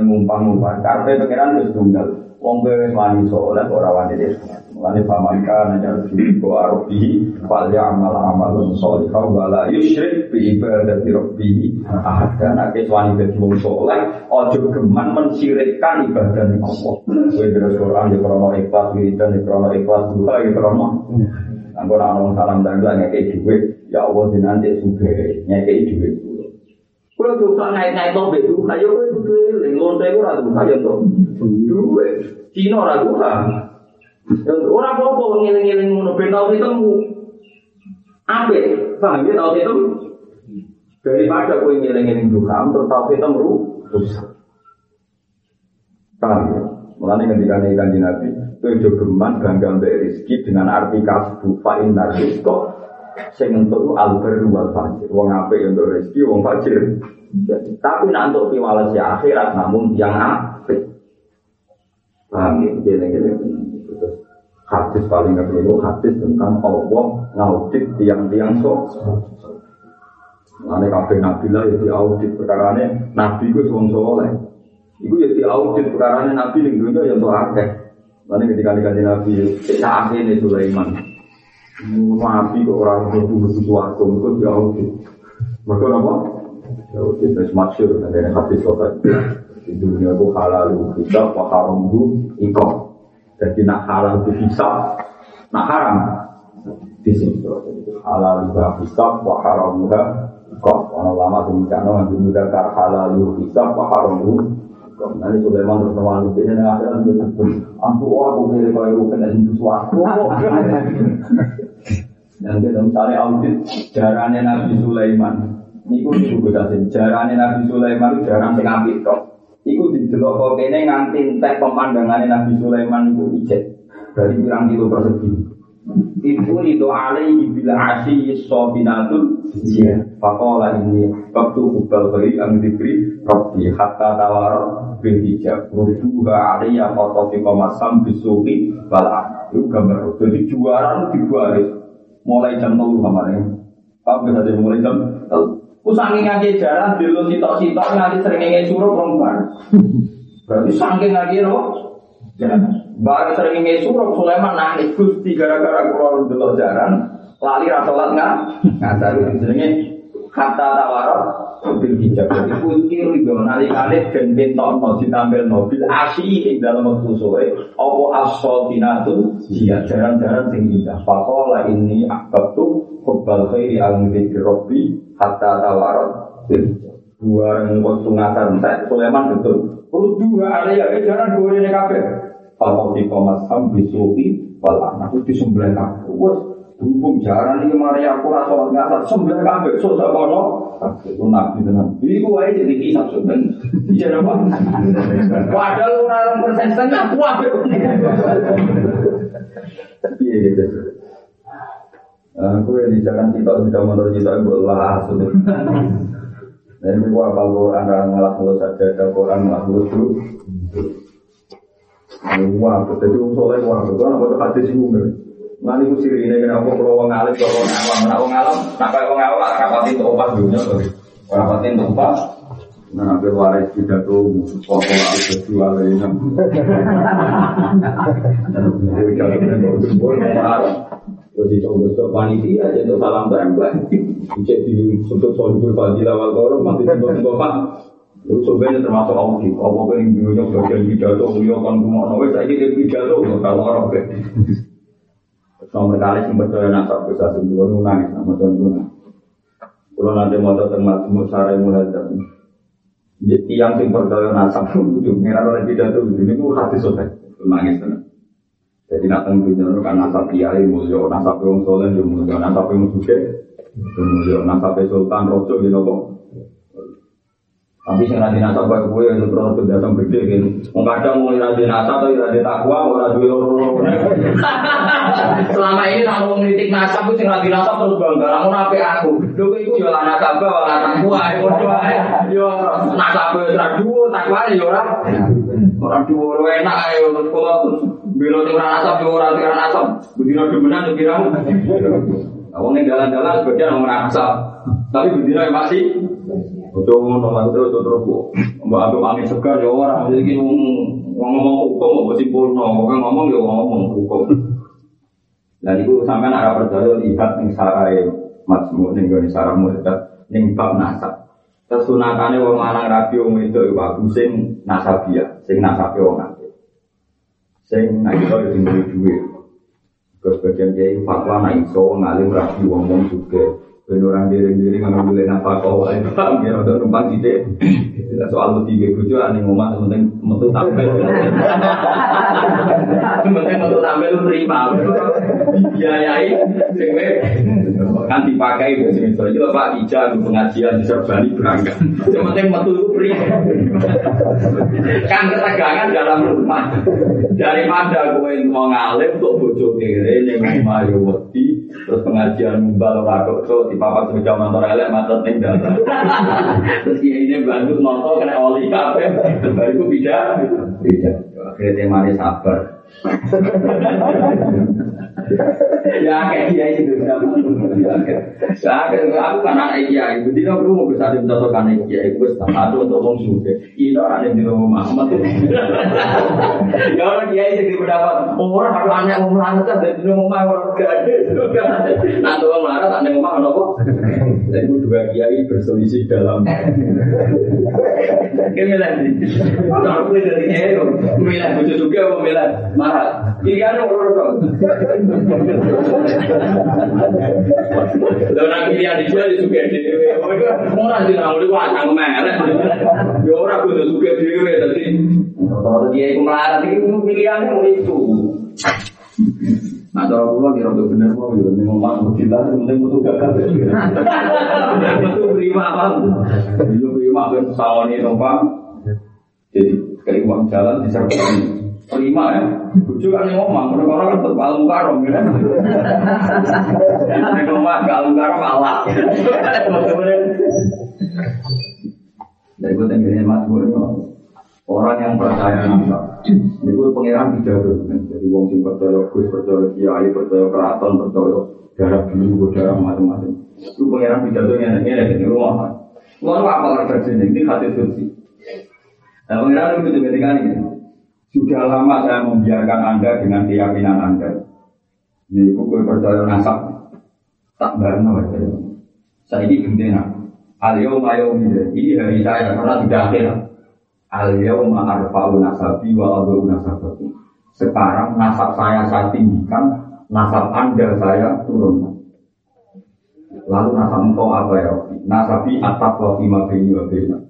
ngumpang-ngumpang. Karena pengiran itu tunggal. Wong kowe wani soleh ora wani desa. Mulane pamangka najar fi ko arabi fal ya'mal amalun sholihah wa la yusyrik bi ibadati rabbih ahad. Karena ke wani dadi wong soleh aja geman mensirikkan ibadah ning Allah. Kowe terus Quran di krono ikhlas wiridan di krono ikhlas duha di krono. Anggo ana salam dan ngekek dhuwit, ya Allah dinanti sugih ngekek dhuwit. Kalau dosa naik-naik to bedu, ayo kowe kudu eling lonte ora tuh kaya to. Duwe. Cina ora tuh. Ora apa-apa ngiling-ngiling ngono ben tau ketemu. Apik, paham ya tau ketemu. Daripada kowe ngiling-ngiling duka, terus tau ketemu rusak. Paham ya? Mulane ketika kanjeng Nabi, kowe jo geman ganggang rezeki dengan arti kasbu fa inna rizqa sing entuk alber wal fajir. Wong apik yang untuk rezeki, wong fajir. Tapi nak untuk piwales ya akhirat namun yang apik. Paham ya? Gini-gini. Hadis paling keliru hadis tentang Allah ngaudit tiang-tiang sok. Lalu kabeh nabi lah ya audit perkara ini nabi itu wong soleh. Iku ya audit perkara nabi ning dunia ya untuk akeh. Lalu ketika dikasih nabi, saat ini Sulaiman. Nabi kok orang betul-betul suatu itu jauh sih. Mereka apa? Jauh sih, dan semaksir, ada yang hadis sobat. Di dunia itu halal itu wa haram itu ikut. Jadi nak halal itu bisa, nak haram di sini. Halal itu bisa, wa haram itu ikut. Orang lama demikian, orang demikian halal itu bisa, wa haram itu Nanti Sulaiman terus nama itu ini akhirnya dia aku aku kira kau itu kena sesuatu. Yang kita misalnya audit jarannya Nabi Sulaiman, Niku juga kasih jarannya Nabi Sulaiman jarang sing apik kok. Iku didelok kok kene nganti entek pemandangannya Nabi Sulaiman itu ijek. Dari pirang kilo persegi. Itu itu alaihi bila asyi sobinatul Iya, fakola ini waktu kubal ang diberi Rabbi hatta tawar bil hijab. Rubuha foto fi komasam bisuki balak Itu gambar Jadi juara itu dibaris Mulai jam 3 kemarin. Paham bisa mulai jam 3 Kusangi ngaji jalan dulu sitok-sitok nanti sering ngengin suruh perempuan Berarti saking ngaji no Barang sering ingin suruh Sulaiman nangis gusti gara-gara keluar dulu jalan, lali rasolat nggak nggak itu jenenge kata tawarot bil hijab. Itu nali kali dan benton mau ditampil mobil asi di dalam waktu sore apa asal tinatu dia jarang-jarang tinggi dah pakola ini akab tuh kebal khairi al dzikri tawarot bil dua yang waktu ngasar entek Sulaiman betul. Perlu dua ada ya jarang dua ini kafe kalau di komas ham bisuki walah aku di sebelah Berhubung jaran ini mari aku rasa ngasar sembilan kabeh susah kono. Itu nabi tenan. Iku wae jadi kisah sebenarnya. Iya apa? Padahal orang persen setengah kuat. Iya gitu. Aku yang di jalan kita sudah menurut kita gue lah sudah. Dan ini gua apal orang ngalah lu saja ada Quran ngalah lu tuh. Wah, jadi orang soleh wah, itu anak itu hadis itu Nanti ku siri ini kenapa kalau wong alim kalau wong awam, nak wong alam, nak kayak wong awam rapatin tuh obat dunia, rapatin tuh obat. Nah, hampir waris tidak tuh pokok aku berjual ini. Jadi coba besok panitia aja untuk salam tempel. Cek di sebut sohibul fadilah wal korum, mati sebut pak. Itu sebenarnya termasuk audit. Apa yang dulunya bagian pidato, beliau kan kumok nawe, saya jadi pidato kalau orang Nomor kali yang percaya nasab bisa sembuh nunang sama tuan nunang. Kalau nanti mau tahu mau cara mulai dari yang sing percaya nasab itu merah oleh tidak tuh ini pun hati sobat. nangis tenan. Jadi nak teng dunia kan nasab kiai mulya, nasab wong soleh yo mulya, nasab wong sugih yo mulya, nasab sultan rojo gitu kok. Tapi sing nanti nasab kaya kowe itu terus kebiasaan gede kan. Wong kadang mau nanti nasab tapi nanti takwa ora duwe loro. Selama ini nang wong nitik nasab sing nanti nasab terus bangga. Lamun apik aku. Lho kowe iku yo lan nasab ora takwa padha ae. Yo nasab ora dhuwur takwa yo ora. Ora dhuwur enak ae terus kula terus belo sing ora nasab yo ora sing nasab. Bedino demenan kira. Wong ning dalan-dalan sebagian ora nasab. Tapi bedino masih Ojo ngono lan terus terus mbak aku angin segar ya ora iki ngomong hukum apa simpulno kok ngomong ya ngomong hukum. Dan itu sampai arah percaya lihat ning sarai majmu ning gone sarah murtad ning bab nasab. Kesunatane wong lanang rabi wong wedok iku aku sing nasabia, sing nasabe wong akeh. Sing nek iso yo duwe duwe. Kebagian kiai fatwa nek iso ngalim rabi wong wong juga. Ben orang diri-diri nggak boleh nafkah kau lain paham ya untuk numpang ide. Soal lu tiga bujo ane ngomong penting metu tampil. Penting metu tampil lu terima. Biayai sing kan dipakai biasa itu aja Pak Ija pengajian di Serbani berangkat. Yang penting metu lu terima. Kan ketegangan dalam rumah. Daripada gue mau ngalim untuk bojo kere yang mau wedi terus pengajian mumbal ora kok di papan semeja motor elek macet ning dalan. Terus kiai ini bantu motor kena oli kafe, baru itu beda, beda. Akhirnya temanya sabar. ya kayak dia itu sama ya aku kan anak dia perlu mau bisa dicontohkan anak satu untuk wong suge itu orang yang di rumah Muhammad. Ya orang kiai itu berdapat orang harus anak mau melarat kan dari rumah orang nanti orang melarat anak rumah apa? Dan itu dua kiai berselisih dalam. Kemilan kalau aku dari kemilan bujuk juga apa kemilan marah. Kiri ada orang Lho nak pilihan dia juga dhewe. Ora di nang mriko acang melek. Ya ora kudu juga dhewe dadi. Kalau dia iku melarat iki pilihannya mau itu. Nah, kalau pulau kira tuh bener mau ya, nih ngomong kita penting butuh gagal. Betul prima apa? Itu prima kan sawani numpak. Jadi kayak uang jalan disertai Terima ya, bujuk kan ngomong, orang-orang kan tetap alung karom ya. Nek ngomong ke alung karom Allah. Dari gue tenggine mas gue orang yang percaya nasa, ini gue pangeran pidato, jadi wong sing percaya gus, percaya kiai, percaya keraton, percaya darah biru, darah macam-macam. Itu pangeran pidato yang ini ini rumah. Lalu apa kerja ini hati suci. Nah pangeran itu ketika ini. Sudah lama saya membiarkan Anda dengan keyakinan Anda. Ini kue percaya nasab. Tak barno aja. Saya ini gendena. Al-yawm Ini hari saya karena tidak akhir. Al-yawm arfa'u nasabi wa adu nasabaku. Sekarang nasab saya saya tinggikan, nasab Anda saya turun. Lalu nasab engkau apa ya? Nasabi atap wa bini wa bina.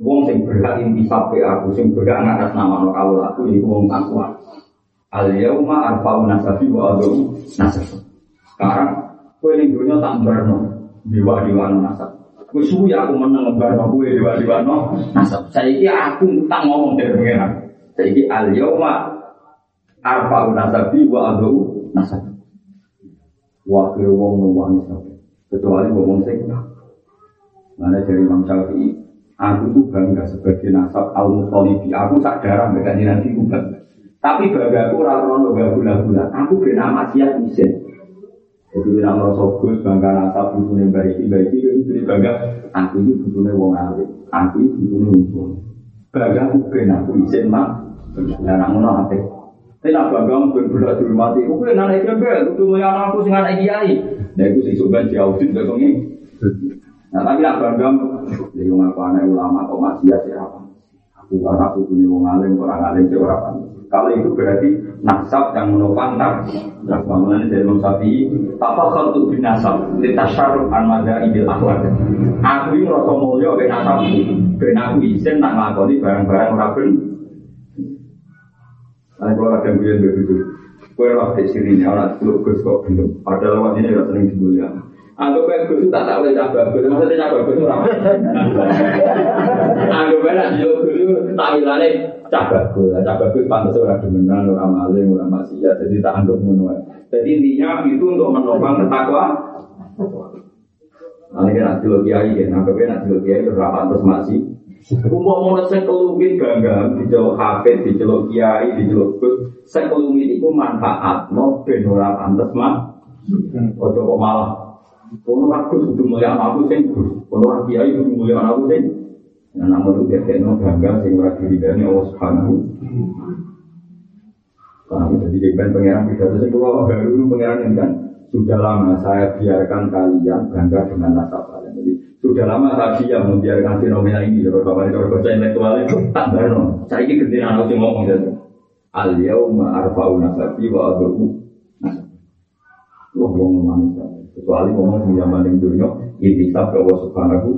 Wong sing berhak intisab ke aku, sing berhak ngatas nama no kawul aku, ini wong takwa. Al yauma arfa'u nasabi wa adu nasab. Sekarang, kue dunia tak berno, dewa dewa no nasab. Kue suwi aku menang berno kue dewa dewa no nasab. Saya ini aku tak ngomong dari pengiran. Saya ini al yauma arfa'u nasabi wa adu nasab. Wakil wong wong kecuali wong sing Mana dari Imam Syafi'i Aku tuh bangga sebagai nasab al mutolibi. Aku sak darah mereka nanti aku bangga. Tapi bangga aku rata gak gula-gula. Aku kena maksiat isin. Jadi bila merasa gus bangga nasab butuhnya baik baik itu jadi bangga. Aku ini butuhnya wong alim. Aku ini butuhnya wong Bangga aku kena aku isin mak. Aku nak apa? Tapi nak bangga aku berbeda di rumah. Aku kena naik kebel. Aku yang aku sing anak kiai. Nah aku sih coba diaudit begini. Nah tapi nak bangga jadi wong aku anak ulama kok masih ya apa? Aku karena aku punya wong alim orang alim sih orang Kalau itu berarti nasab yang menopang tak. Nah, bangunan dari Imam Syafi'i, apa khutu bin nasab? Litasharuf an mada idil akhlak. Aku ini rasa mulia ben nasab. Ben aku izin nak ngelakoni barang-barang orang ben. Nah, kalau ada yang begitu, kue di sini, anak lu gus kok belum. Padahal lewat ini rasa sering dibulia. Anggap baik gus tak tak boleh cabang gus, maksudnya cabang gus orang. Anggap baik nak jual gus tampilannya cabang gus, cabang gus pantas orang demenan, orang maling, orang maksiat, jadi tak anggap menua. Jadi intinya itu untuk menopang ketakwa. Nanti kan nanti lo kiai kan, anggap baik nanti lo kiai itu rapat masih. Umum mau sing kelumit ganggang di jauh hafid, di jauh kiai, di jauh gus, sing kelumit itu manfaat, no ben ora pantes mah. Ojo kok malah. Kono aku kudu mulia aku sing gus, kono kiai kudu mulia aku sing. Nah, namun itu dia no ganggang sing ora diridani Allah Subhanahu. Karena jadi jadi pangeran pidato sing kula baru pangeran ini kan sudah lama saya biarkan kalian bangga dengan nasab kalian. Jadi sudah lama saya diam membiarkan fenomena ini. Kalau kapan kalau baca intelektual tak benar. Saya ini kerja anak sih ngomong gitu. Al yauma arba'u nasabi wa abu Wah, ngomong manis Kecuali ngomong di zaman yang dunia, intisab ke Allah Subhanahu.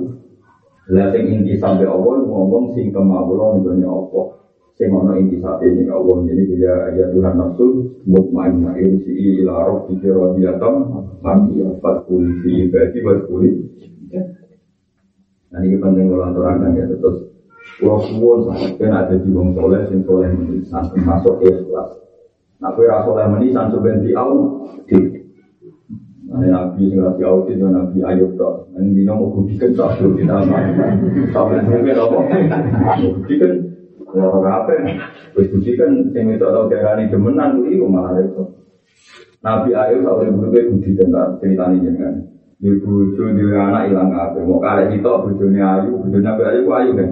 Lah sing intisab ke Allah, ngomong sing kemaulan nih Allah. Sing ono intisab ini ke Allah. Jadi dia ya Tuhan nafsu mutmainnah irsi ila rabbika radiyatan mardiyah fatkul fi ibadi watkul Nah ini penting kalau aturakan ya terus Pulau suwon kan ada di wong soleh sing soleh menisan termasuk ikhlas. Nah kue rasoleh menisan sebenarnya au di Nabi sing rapi audit ya Nabi Ayub tok. Nang dino mau budikan satu di dalam. Sampai mungkin apa? Budikan ya ora apa. Wis budikan sing itu tau darani demenan kuwi malah itu. Nabi Ayub sampai budikan budikan tak ceritanya jenengan. Di bojo di anak hilang apa? Mau kare itu bojone ayu, bojone Nabi Ayub ayu kan.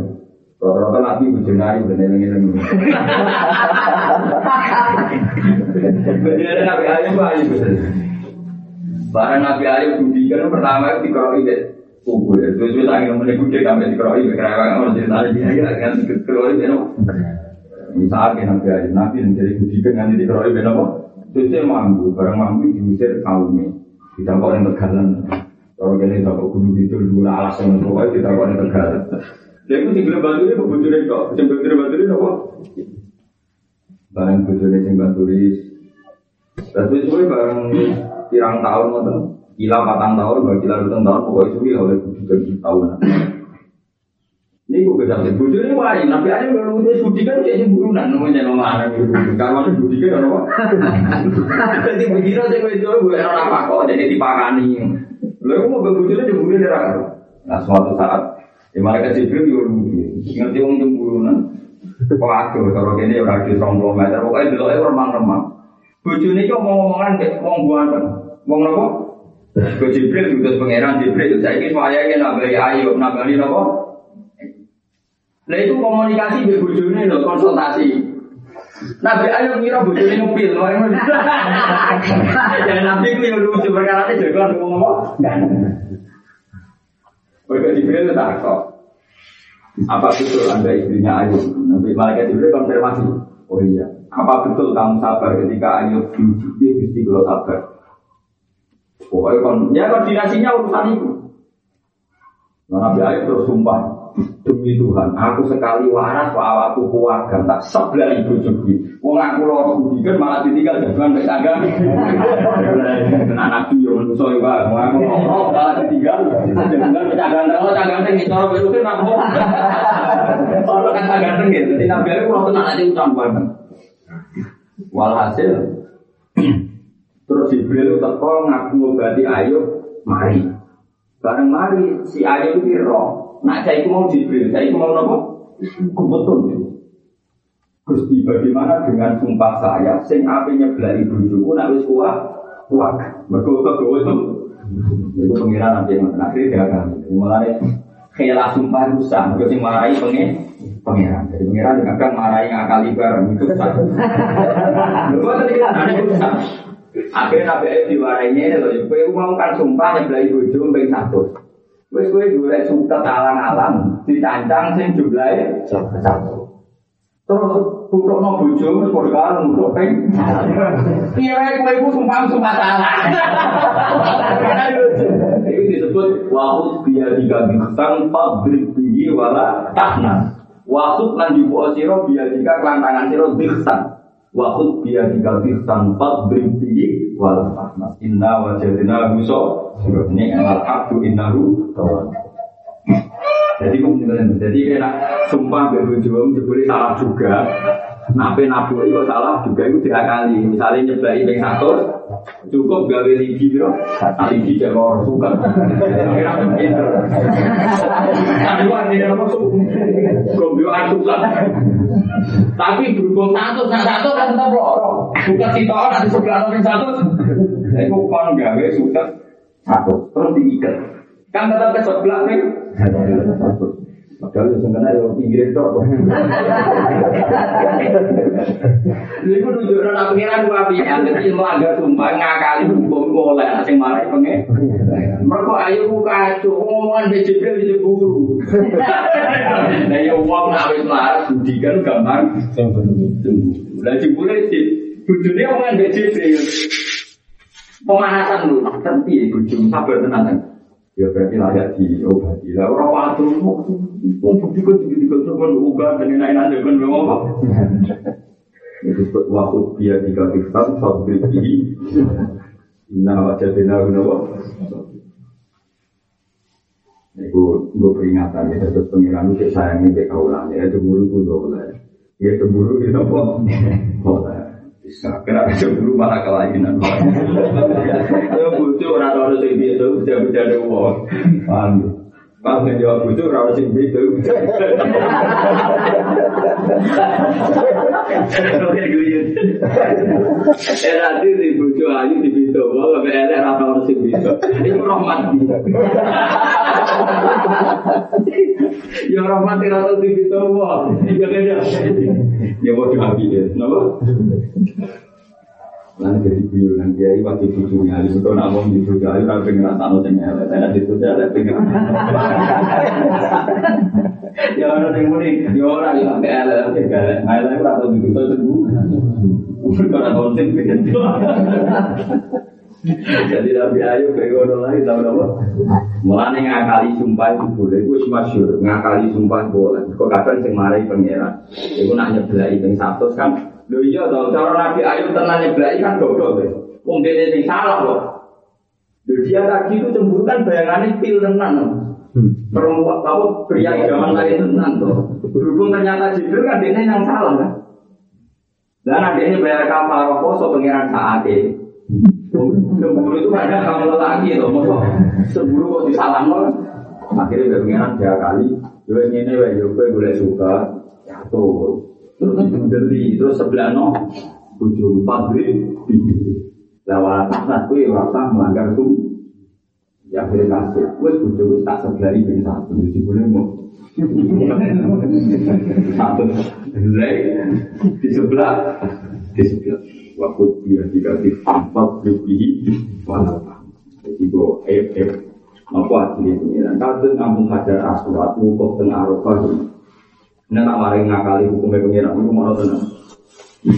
Rata-rata Nabi bojone ayu dan eling-eling. Bojone Nabi Ayub ayu. Barang Nabi Ayub budikan pertama itu dikeroi deh kubur ya. Terus terus angin meneh gede sampai dikeroi kerewang orang cerita dia ya kan dikeroi deh Misalnya Nabi Ayub Nabi yang jadi budikan nanti dikeroi deh apa? Terus dia mampu barang mampu diusir kaumnya. Kita kok yang tegalan. Kalau kalian tak gunung itu dulu alas yang pokoknya kita kok yang tegalan. Dia itu tinggal bantu dia kebutuhan kok. Tinggal bantu dia apa? Barang kebutuhan yang bantu Tapi sesuai barang pirang tahun ngoten. Kila patang tahun, bagi kila lutang tahun, pokoknya suwi oleh budi tahun. Ini gue kesal, budi ini wajib, nabi aja kalau udah budi kan jadi burunan, namanya nama anak itu. Kalau masih budi kan apa? Jadi begini aja gue jual gue orang apa kok, jadi dipakani. Lalu mau aja budi neraka. Nah suatu saat, di mereka jibril yo ngerti wong jemburunan. Waduh, kalau ya radius 20 meter, pokoknya dulu remang-remang. Bojone iki omong-omongan kayak wong buanten. Wong napa? Ke Jibril diutus pangeran Jibril. Saiki wayahe nambah ayo nambah napa? Lah itu komunikasi be bojone lho, konsultasi. Nabi Ayub ngira bojone ngupil, Ya Nabi ku yo lucu perkara itu jago ngomong. Mereka Jibril tak kok. Apa betul anda istrinya Ayub? Nabi Malaikat Jibril konfirmasi. Oh iya, apa betul kamu sabar ketika Ayub diuji mesti kalau sabar? Pokoknya kon, ya koordinasinya urusan itu. Nah, Nabi Ayub terus sumpah demi Tuhan, aku sekali waras pak awakku keluarga tak sebelah ibu juga. Wong aku loh budikan malah ditinggal jangan baik tangga. Kena nabi yang ya pak, wong aku ngomong malah ditinggal pecah ganteng, lo cah ganteng itu orang itu kan aku. Orang kan cah ganteng gitu, nabi Ayub kalau tenang aja banget. Walhasil terus Jibril teko ngaku ngobati Ayub, mari. Bareng mari si Ayub itu roh. Nak saya mau Jibril, saya mau nopo? Kebetul. Gusti bagaimana dengan sumpah saya sing apinya belai bojoku nak wis kuat kuat. Mergo kegawa itu itu pengiran nanti yang akhirnya dia akan mulai khela sumpah rusak, mergo sing marahi pengen pengiran. Jadi pengiran juga kan marahi ngakali bareng itu satu. Lho tadi ada rusak. Akhirnya Nabi Ayub diwarainya, loh, kowe mau kan sumpah nyebelai bojo ping satu. Wes kowe golek suket alang-alang dicancang sing jumlahe satu. Terus butuhno bojo wis padha karo untuk ping. Wae kowe sumpah sumpah salah. Itu disebut wahud biya tiga bintang fadrib bihi wala tahna. Wasut lan jubu sira biya tiga kelantangan sira Waktu dia dikasih tanpa berhenti wal rahmat. Inna wajadina huso. Ini al abdu innahu kawan. Jadi jadi kena sumpah berujung jebule salah juga. Nape nabu itu salah juga itu tiga kali. Misalnya nyeblai ping satu, cukup gawe ligi bro. Jadi orang suka. Kira pinter. Tapi wah ini apa atukan. Tapi berhubung satu, nah satu kan tetap loro. Bukan si nanti sebelah orang satu. Itu kon gawe suka satu, terus diikat. Kan tetap ke sebelah nih. Padahal yang kena yang pinggir itu. Ini pun nunjukkan aku kira dua pihak. Jadi melanggar sumpah ngakali hukum boleh. Asing marah pengen. Mereka ayo buka kacau. Ngomongan di jibril di jeburu. Nah ya uang nawis marah. Budikan gampang. Nah jeburu sih. Bujurnya omongan di jibril. Pemanasan dulu. Tapi ya bujur. Sabar tenang ya berarti layak diobati. Lah mau bukti kan juga juga cuma uga dan lain lain kan belum apa? Itu disebut waktu dia kita sabri ini nah benar benar Iku gue peringatan ya, terus pengiran itu sayangnya ke kaulan ya, cemburu gue boleh, ya cemburu itu apa? Bisa, cemburu malah kelainan. Ayo butuh orang orang sing itu bisa bisa ada uang. Paham? Paham kan jawab butuh orang sing itu. Eh nanti di ayu di itu, kalau elek rata orang sing itu. Itu. Ya rahmat rata di itu, wah. Ya kan ya. Ya mau ya? Lalu jadi guyonan kiai waktu cucunya, itu tuh nak mau gitu kiai kalau pengen rasa no tengah, saya itu saya pengen. Ya orang yang muni, ya orang yang pakai alat, pakai galak, alat itu atau gitu tuh sembuh. Kalau ada konten pengen Jadi Nabi kayak ngono lagi tahu apa? Mulane ngakali sumpah itu boleh, itu masyur ngakali sumpah boleh. Kok kadang sing marai pangeran, itu nak nyeblai ping satu kan. Lho iya toh, cara Nabi Ayub tenan nyeblai kan goblok deh. Wong dene sing salah loh. Lho dia tadi itu cemburu kan bayangannya pil tenan. Perempuan tahu pria zaman lain tenan tuh. Berhubung ternyata Jibril kan dia yang salah kan. Dan akhirnya bayar kafarah poso pangeran saat ini. Cemburu itu ada kamu lagi loh, mau cemburu kok disalam loh. Akhirnya berpengiran tiga kali, juga ini juga boleh suka, jatuh. Terus dibeli, terus sebelah no, ujung pabrik, lewat atas, kue rasa melanggar tuh. Ya akhirnya kasih, kue ujung tak sebelah ini satu, jadi boleh mau. Satu, di sebelah, di sebelah. Waktu dia dikasih empat lebih walau jadi gue eh eh. Apa hasilnya pengiran. Kadang kampung hajar aswat wukuf tengah arafah ini tak warai ngakali hukumnya pengiran itu mau tenang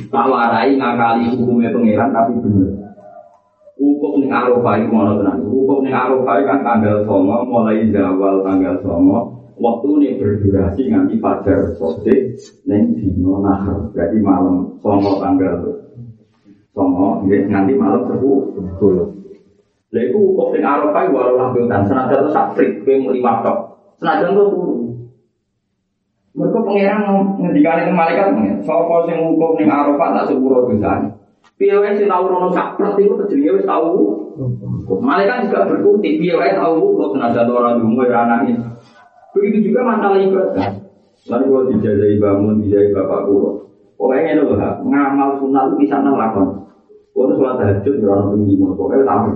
tak warai ngakali hukumnya pengiran tapi bener Wukuf ning Arafah itu mau tenang. Wukuf ning Arafah kan tanggal songo mulai zawal tanggal songo waktu ini berdurasi nganti fajar sore neng dino nahar berarti malam songo tanggal Songo, nanti malam sepuh. Lha iku kok sing Arafah walau lambutan senajan itu sakfrik mau lima tok. Senajan itu. Mereka pangeran ngendikan itu malaikat sapa sing hukum ning Arafah tak sepuro dosane. Piye wae sing tau rono sakpret iku jenenge wis tau. Malaikat juga berkutik piye tau kok senajan ora dungu ora anake. Begitu juga masalah ibadah. Lalu kalau dijajai bangun, dijajai bapak guru. Pokoknya ini loh, ngamal sunat itu bisa ngelakon. Kalau sholat tahajud ya orang mau pokoknya tahu.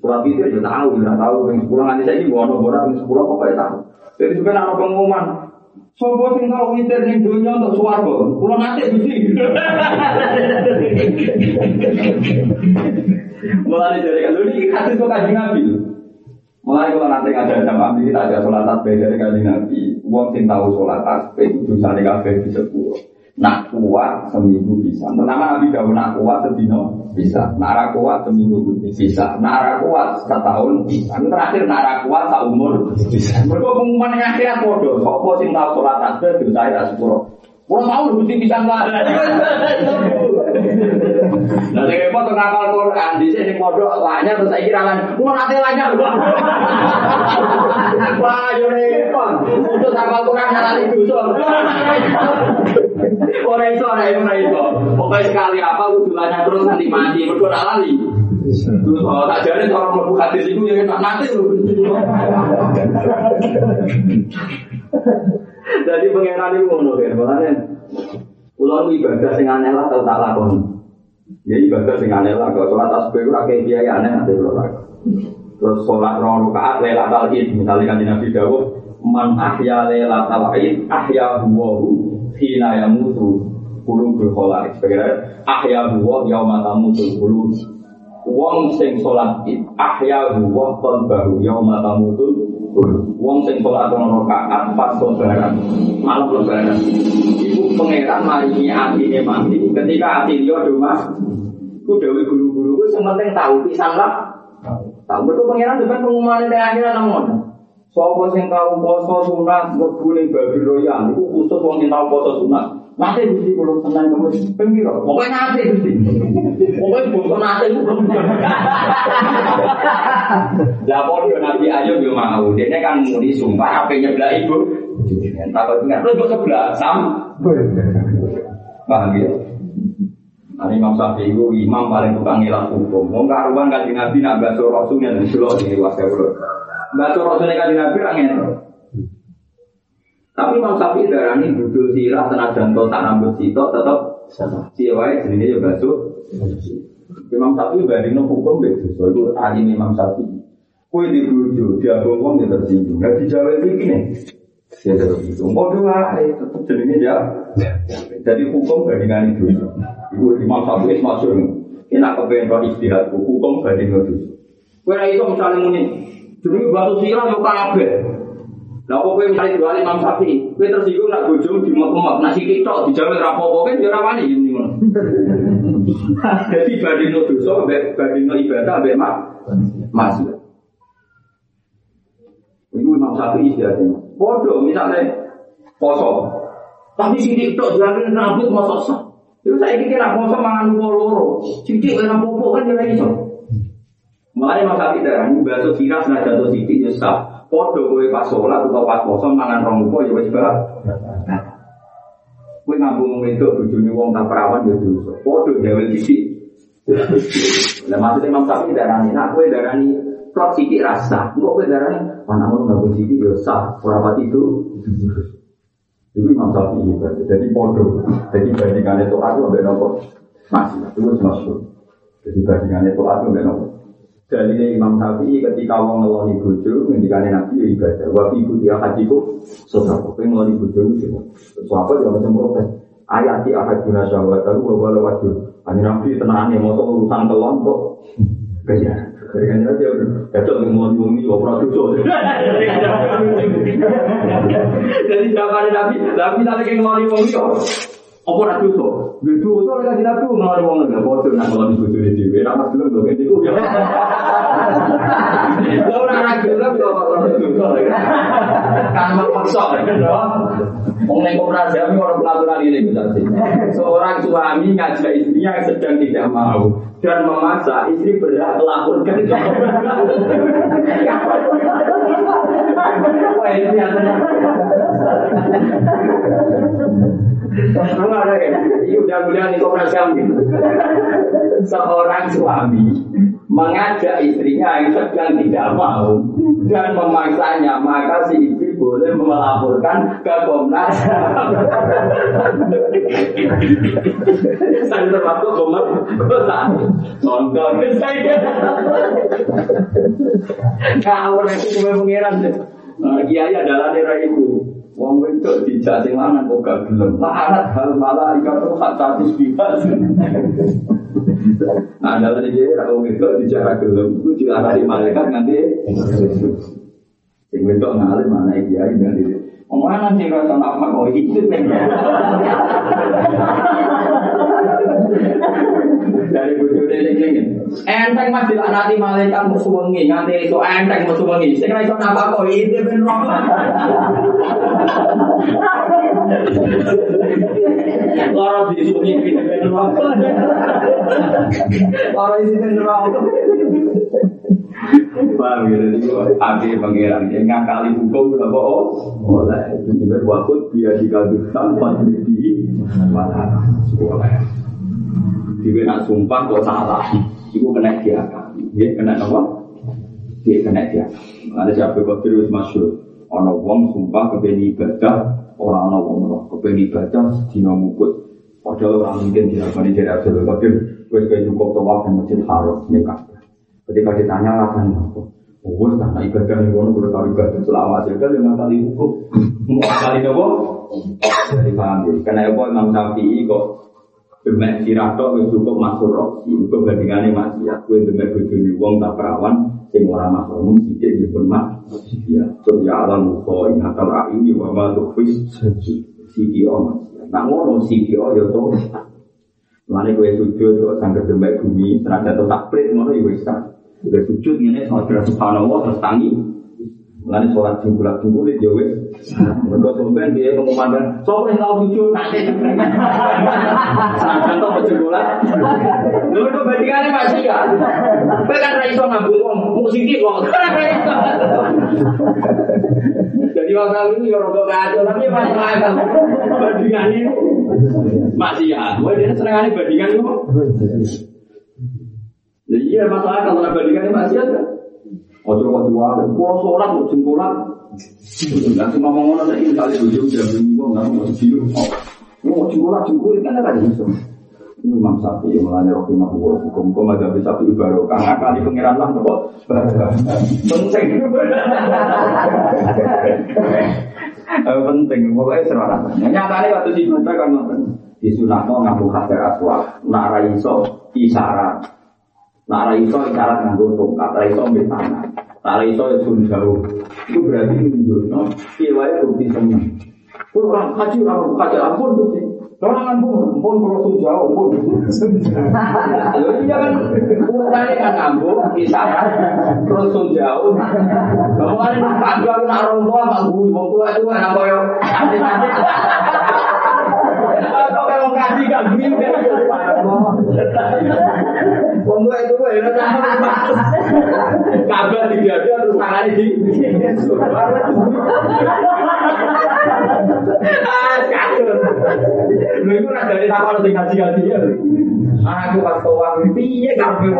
Sholat itu ya tahu, ya tahu. Yang sepuluh nanti saya ini mau nomor yang sepuluh pokoknya tahu. Jadi juga ada pengumuman. Sopo sing tau witir ning donya untuk swarga. Kula nate Gusti. Mulai dari kalau ini hadis kok kaji Nabi. Mulai kalau nanti ada sama Nabi kita ada sholat tasbih dari kaji Nabi. Wong sing tahu sholat tasbih itu sane kabeh di sepuluh. Nak kuat seminggu bisa. Pertama Nabi Dawud nak kuat sedino bisa. Nak kuat seminggu bisa. Nak kuat setahun bisa. Terakhir nak kuat tak umur bisa. Mereka pengumuman yang akhirat bodoh. Sopo sing tahu sholat tasbih dosa ya sepuluh. Kalau tahu mesti bisa nggak. Nah, saya repot tuh ngapal Quran di sini pondok lanya terus saya kira lan, mau nanti lanya Wah, yo repot. Untuk ngapal Quran nyala itu so. Ora iso, ora iso, ora iso. Pokoknya sekali apa kudu lanya terus nanti mati, mergo ora. Terus kalau tak jadi orang mlebu hadis itu ya tak lho. Jadi pengenan itu ngono kan, makanya Kulo ibadah sing aneh lah tau tak lakoni. Ya ibadah sing aneh lah, kalau sholat tasbih ora kayak kiai aneh nanti lakoni. Terus sholat rong rakaat lailatul id, misalnya kan Nabi Dawud, man ahya lailatul id ahya huwahu hina yamutu qulubul khalaiq. Sebagai ahya huwa yauma tamutu qulub. Wong sing sholat id ahya huwa qalbahu yauma tamutu Wong sing sholat rong rakaat pas lebaran, malam lebaran. Ibu pangeran maringi atine mati ketika ati do mas. Ku dewe guru-guru ku sing penting tahu pisan lah. Tahu betul pangeran depan pengumuman di akhirat namun. Sopo sing tahu poso sunat mlebu ning babi royal iku khusus wong sing tahu poso sunat. Mati mesti kulo tenang kamu pengiro. Pokoknya. Lah podo Nabi Ayub yo mau. Dia kan muni sumpah apa nyeblak ibu. Takut lu sebelah sam. Paham ya? Nah, Imam Syafi'i itu imam paling tukang ngilang hukum. Mau karuan kaji Nabi nak rasulnya dan di wasya ulo. Baso rasulnya kaji Nabi. Tapi Imam Syafi'i darah ini budul sirah senajan to tak rambut sitok tetap siwai jenisnya ya baso. Imam Syafi'i bari no hukum begitu. So itu alim Imam Syafi'i. Kue di bujo, dia ngomong dia tersinggung. Gak dijawab ini nih. Dia tersinggung. Mau dua, tetap jenisnya ya. Jadi hukum bandingan itu. Ibu Imam Syafi'i masuk. Kita kepengen roh istirahat. Hukum bandingan itu. Kue itu misalnya muni. Jadi batu sirah yo kabeh. Kok kowe misalnya jual Imam Syafi'i, kowe tersinggung nak bojo di mak nak sithik tok dijawe ra apa-apa kan yo ora wani ngene ngono. Jadi bandingno dosa bandingno ibadah mbek mak masih. Iku Imam Syafi'i istirahat. Bodoh misalnya poso. Tapi sithik tok jalan rambut masuk sah. Itu saya kira poso mangan loro. Sithik ora apa-apa kan yo ora iso. Mulai Imam Syafi'i darah ini bahasa sirah senajan to sithik yo sah. Podo kowe pas sholat atau pas poso mangan rong upo ya wis bah. Kowe ngambung wedok bojone wong tak perawan ya dosa. Podo gawe sithik. Lah maksudnya Imam Syafi'i darani, nak kowe darani plot sithik rasa. Engko kowe darani anakmu ngambung sithik ya sah, ora pati itu. Itu Imam Syafi'i berarti. Jadi podo. Jadi bandingannya itu aku ambek nopo. Masih, itu masuk. Jadi bandingannya itu aku ambek nopo. Jadi Imam Syafi'i ketika wong ngeloni bojo, ngendikane Nabi ya ibadah. Wa fi kutia hajiku sodako. Kowe ngeloni bojo itu. Sahabat ya macam protes. Ayat di ahad guna syahwat aku wa wala wajur. Hanya Nabi tenangnya mau urusan kelon kok. Kerja. Kerja aja udah. Jatuh ngeloni wong ini ora. Jadi zaman Nabi, Nabi ke ngeloni wong ini apa ora dosa? Lha dosa lek kanjeng Nabi ngeloni wong lho, padha nak ngeloni bojone dhewe. Ora pas gelem kok iku ya. Lah ora ora gelem kok ora dosa. Kan maksa lho. Wong ning komunitas jami ora pelaturan ini berarti. Seorang suami ngajak istrinya yang sedang tidak mau dan memaksa istri berhak melaporkan. Wah ini ya. Koperasi kami. Seorang suami mengajak istrinya yang sedang tidak mau dan memaksanya, maka si istri boleh melaporkan ke Komnas. Saya termasuk Komnas Contoh saya. Kau nanti cuma mengiran deh. Kiai adalah daerah itu. Wong wedok dijak sing lanang kok gak gelem. Larat hal malah ikut hak status bebas. Nah, dalam ini ra wong wedok dijak ra gelem iku diarani malaikat nganti sing wedok ngalim mana iki ya ini. Omongan sing rasa apa kok itu dari bojo dene kengin. Enteng mas dilaknati malaikat musuh wengi nganti itu enteng musuh wengi. Sing ra iso napa kok itu ben roh. Loro di sini Orang di sini neraka. Paham ya, jadi api pangeran yang ngakali hukum bohong. Oh, itu juga waktu dia dikabulkan pas di mana? Sekolah. Dia nak sumpah kok salah, itu kena dia Dia kena apa? Dia kena dia. Ada siapa kok terus masuk? Ono wong sumpah kebeni ibadah, orang ono wong roh kebeni ibadah dina mukut. Padahal orang mungkin tidak dari Abdul Qadir, wes kayak cukup tawaf di masjid haram nikah. Ketika ditanya alasan apa, oh karena ibadah nih wono kudu tahu ibadah selama aja kan yang kali hukum, mau kali apa? Jadi paham ya. Karena apa Imam Syafi'i kok Demek sirah tok wis cukup masuk roksi, itu bandingannya maksiat. Kue demek bojone wong tak perawan, sing ora masuk umum sithik ya pun mak. Ya, so ya alam muka ingatal aini wa ma tukhfis siki o maksiat. Nah ngono siki o ya to. Mane kowe sujud kok sangger demek bumi, tenaga to takprit ngono ya wis tak. Udah sujud ngene sama subhanallah terus tangi Mulane sholat jumlah jumbulit ya wis. Mergo sampean dia pengumuman sing tau jujur nanti. Sangat tau jumbulat. Lho kok bandingane masih ya. Kowe kan ra iso ngambung wong musik kok. Jadi waktu ini ya rokok kacau, tapi masih akal. Bandingan itu masih ya. Gue dia seneng bandingan itu. Iya masalah kalau bandingannya masih ada. Ojo kok diwale, pulau sholat mau jempulan. Nanti ngomong ngono saya kali tujuh jam minggu nggak mau jilu. Mau jempulan jempulan kan ada bisa. Ini Imam Sapi yang melanya rohi mahbuh hukum kau ada bisa ibarat karena kali pengiran lah kok penting. Penting, pokoknya serana. Nyatanya waktu di kan di sunatno ngaku hadir aswal, nak raiso isarat, nak raiso isarat nganggo tongkat, raiso ambil tangan. Tak iso ya sun jauh. Itu berarti menunjukno kiwai bukti seneng. Kuwi orang haji orang haji ampun tuh sih. Orang ampun, ampun kalau sun jauh, ampun. Lalu iya kan ukurannya kan ampun, kisaran, terus sun jauh. Kamu kan nak orang tua, mak gue, mau tua itu kan apa Atau kalau kasih gak gue, Wong tua itu ya kabar di dia terus tangannya di ah itu nak dari sing ngaji ngaji ya. Aku pas piye kamu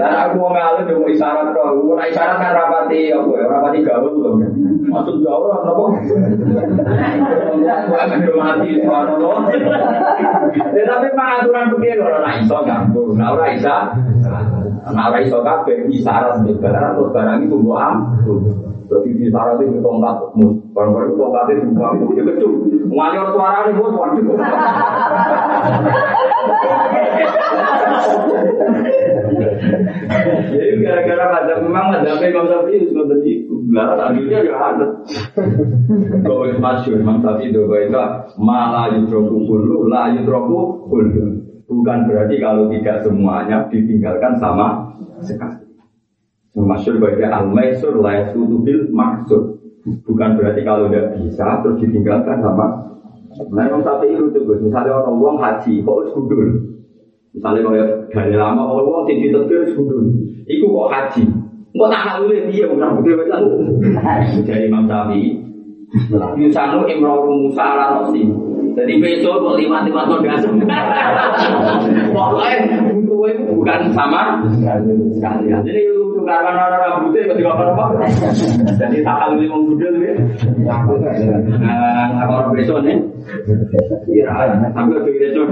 dan aku mau ngalir mau isyarat mau isyarat kan rapati apa ya rapati gaul maksud jauh apa aku akan mati subhanallah tapi pengaturan begini nak iso nah orang iso nah orang iso kabeh isyarat barang terus barang itu buat am itu tongkat mus, barang-barang tongkat itu buang, itu kecil. Nganyur suara ini mus, waduh. Jadi gara-gara ada memang ada Imam Syafi'i itu sudah di gelar akhirnya ya ada. Kau itu masyur Imam Syafi'i itu itu malah yudroku kulu, lah yudroku kulu. Bukan berarti kalau tidak semuanya ditinggalkan sama sekali. Masyur baiknya al-maisur la bil maksud. Bukan berarti kalau tidak bisa terus ditinggalkan sama Nah, Imam Syafi'i itu juga, misalnya orang uang haji, kok harus gudul. Misalnya kalau dari lama, kalau uang tinggi tetir harus gudul. Iku kok haji. Kok tak hal ini, dia udah gede betul. Jadi Imam Syafi'i, Yusanu Imroru Musa ala Rosi. Jadi besok kok lima lima tahun dasar. Pokoknya itu bukan sama. Jadi tukaran orang rambutnya ketika apa apa. Jadi tak hal ini menggudel ya. Nah, orang besok nih. Iya, tapi udah besok.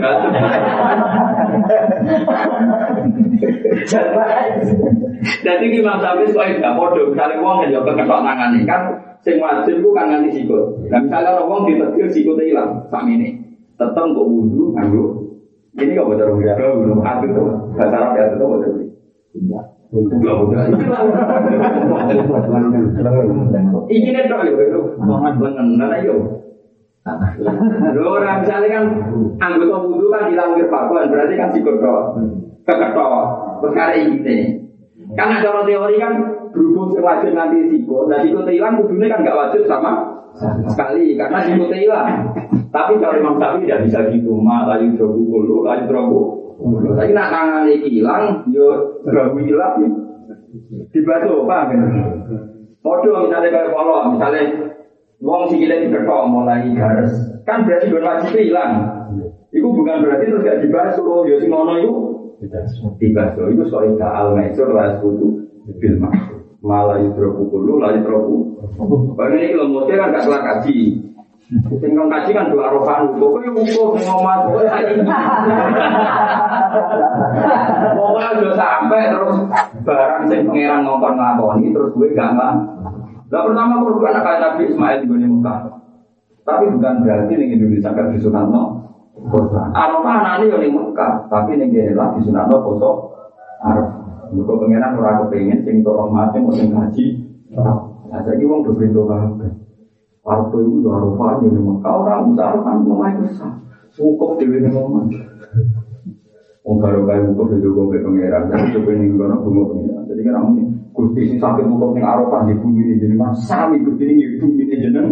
Jadi di masa soal tidak bodoh, misalnya uang yang jauh keketok tangan kan, sing wajib itu kan sikut. Nah misalnya uang ditetir sikutnya hilang, sama ini, tetap kok nganggu. Ini kok bodoh ya, hati tuh, bahasa Arab ya itu bodoh. Kan kan berarti kan terus karena orang teori kan berhubung wajib nanti siko, dan siko hilang kan nggak wajib sama sekali karena itu hilang. Tapi kalau Imam Syafi'i tidak bisa gitu, malah itu bukul, lalu terlalu. Tapi nak tangan hilang, yo terlalu hilang. Dibasuh, apa? Podo misalnya kayak polo, misalnya Wong sikile diketok mulai garis, kan berarti gon wajib hilang. Iku bukan berarti terus gak dibasuh, ya sing ngono iku dibasuh. Iku soal al maisur lah sekutu bil maksud. Malah yudroku kulu, lah yudroku. Bagi ini kalau mau kan gak salah kaji. Sing kong kaji kan dua rohan, pokoknya wukuf ngomong, pokoknya Pokoknya udah sampai terus barang sing pangeran ngomong ngakoni terus gue gak nggak Nah pertama korban anak Nabi Ismail di Mekah. Tapi bukan berarti nih Indonesia kan di Sunatno korban. Arafah anak ini di Mekah, tapi nih dia lah di Sunatno poso Arafah. Mereka pengenan orang kepengen sing tolong mati mau sing haji. Nah uang udah pintu kabeh. Arafah itu udah Arafah di Mekah orang Arafah mulai besar. Cukup di Mekah. Wong karo kae buka video kok pengeran, tapi coba ning kono bunga pengeran. Jadi kan ini Gusti ini sakit buka ning Arafah di bumi ini jenengan sami Gusti ini di bumi ini jenengan.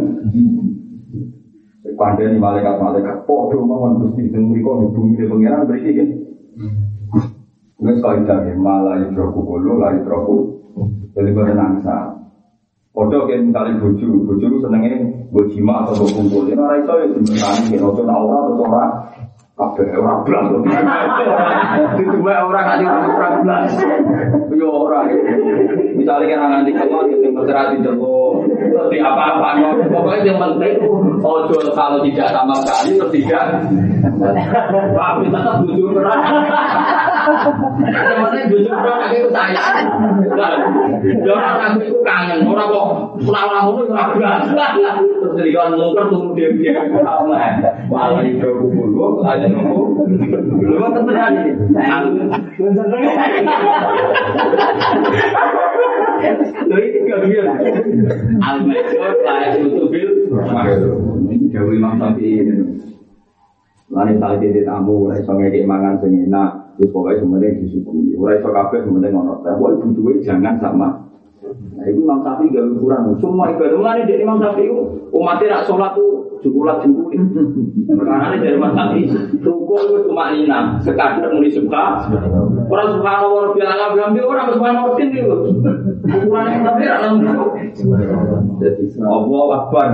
Kandani malaikat-malaikat podo mawon Gusti sing mriko di bumi ini pengeran berarti kan. Wes kaidah ya malah idroku kulo la idroku. Jadi pada nangsa. Podo kayak misalnya bojo, bojo itu senengnya bojima atau kumpul. Ini orang itu ya sebenarnya kena tuh aura atau orang Kabeh ora blas. Dituwe ora nganti ora blas. Yo ora. Misalnya kan nganti keluar itu mesra di terus di apa-apa. Pokoknya yang penting ojo kalau tidak sama sekali terus tidak. Tapi tetap jujur perang. Yang penting jujur perang itu saya. Orang aku itu kangen, orang kok pulang ngono ora blas. Terus dikon mungker tunggu dia. Malah itu kumpul ada nopo. Lu kan tenan ini. Lho iki gak biar. Untuk bil. Ini jauh Imam Syafi'i. Lain tali titik tamu, iso ngekek mangan sing wis pokoke sementing disyukuri. Ora iso kabeh sementing ngono. Tapi butuhe jangan sama Nah, itu Imam Syafi'i gak ukuran. Semua ibadah mulai dari Imam Syafi'i umatnya nak sholat tuh jukulat jukuli. Karena dari Imam Syafi'i rukun itu cuma lina. Sekadar muni suka. Orang subhanallah biasa bilang orang subhanallah itu. Ukuran yang tapi orang Jadi Allah Akbar.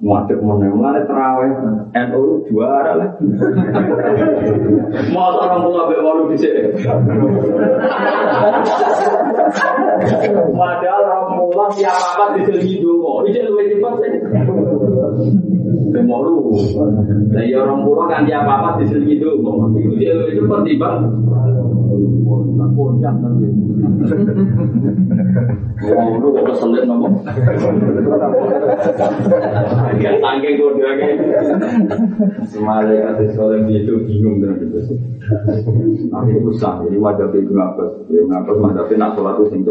Muadek mana mana terawih NU juara lah. Mau orang mulai bewalu di sini. Padahal siapa apa di sini. Ini lebih cepat sih. Kemolu. Dari orang mulai kan dia apa di sini dulu. Itu dia lebih cepat bang. Kodam nanti. Oh, lu kok keselit ngomong. Ya tangke kodamnya. Semale kata sekolah itu bingung dengan itu. Tapi usah, jadi wajah itu ngapes. Ya ngapes tapi nak sholat itu sing.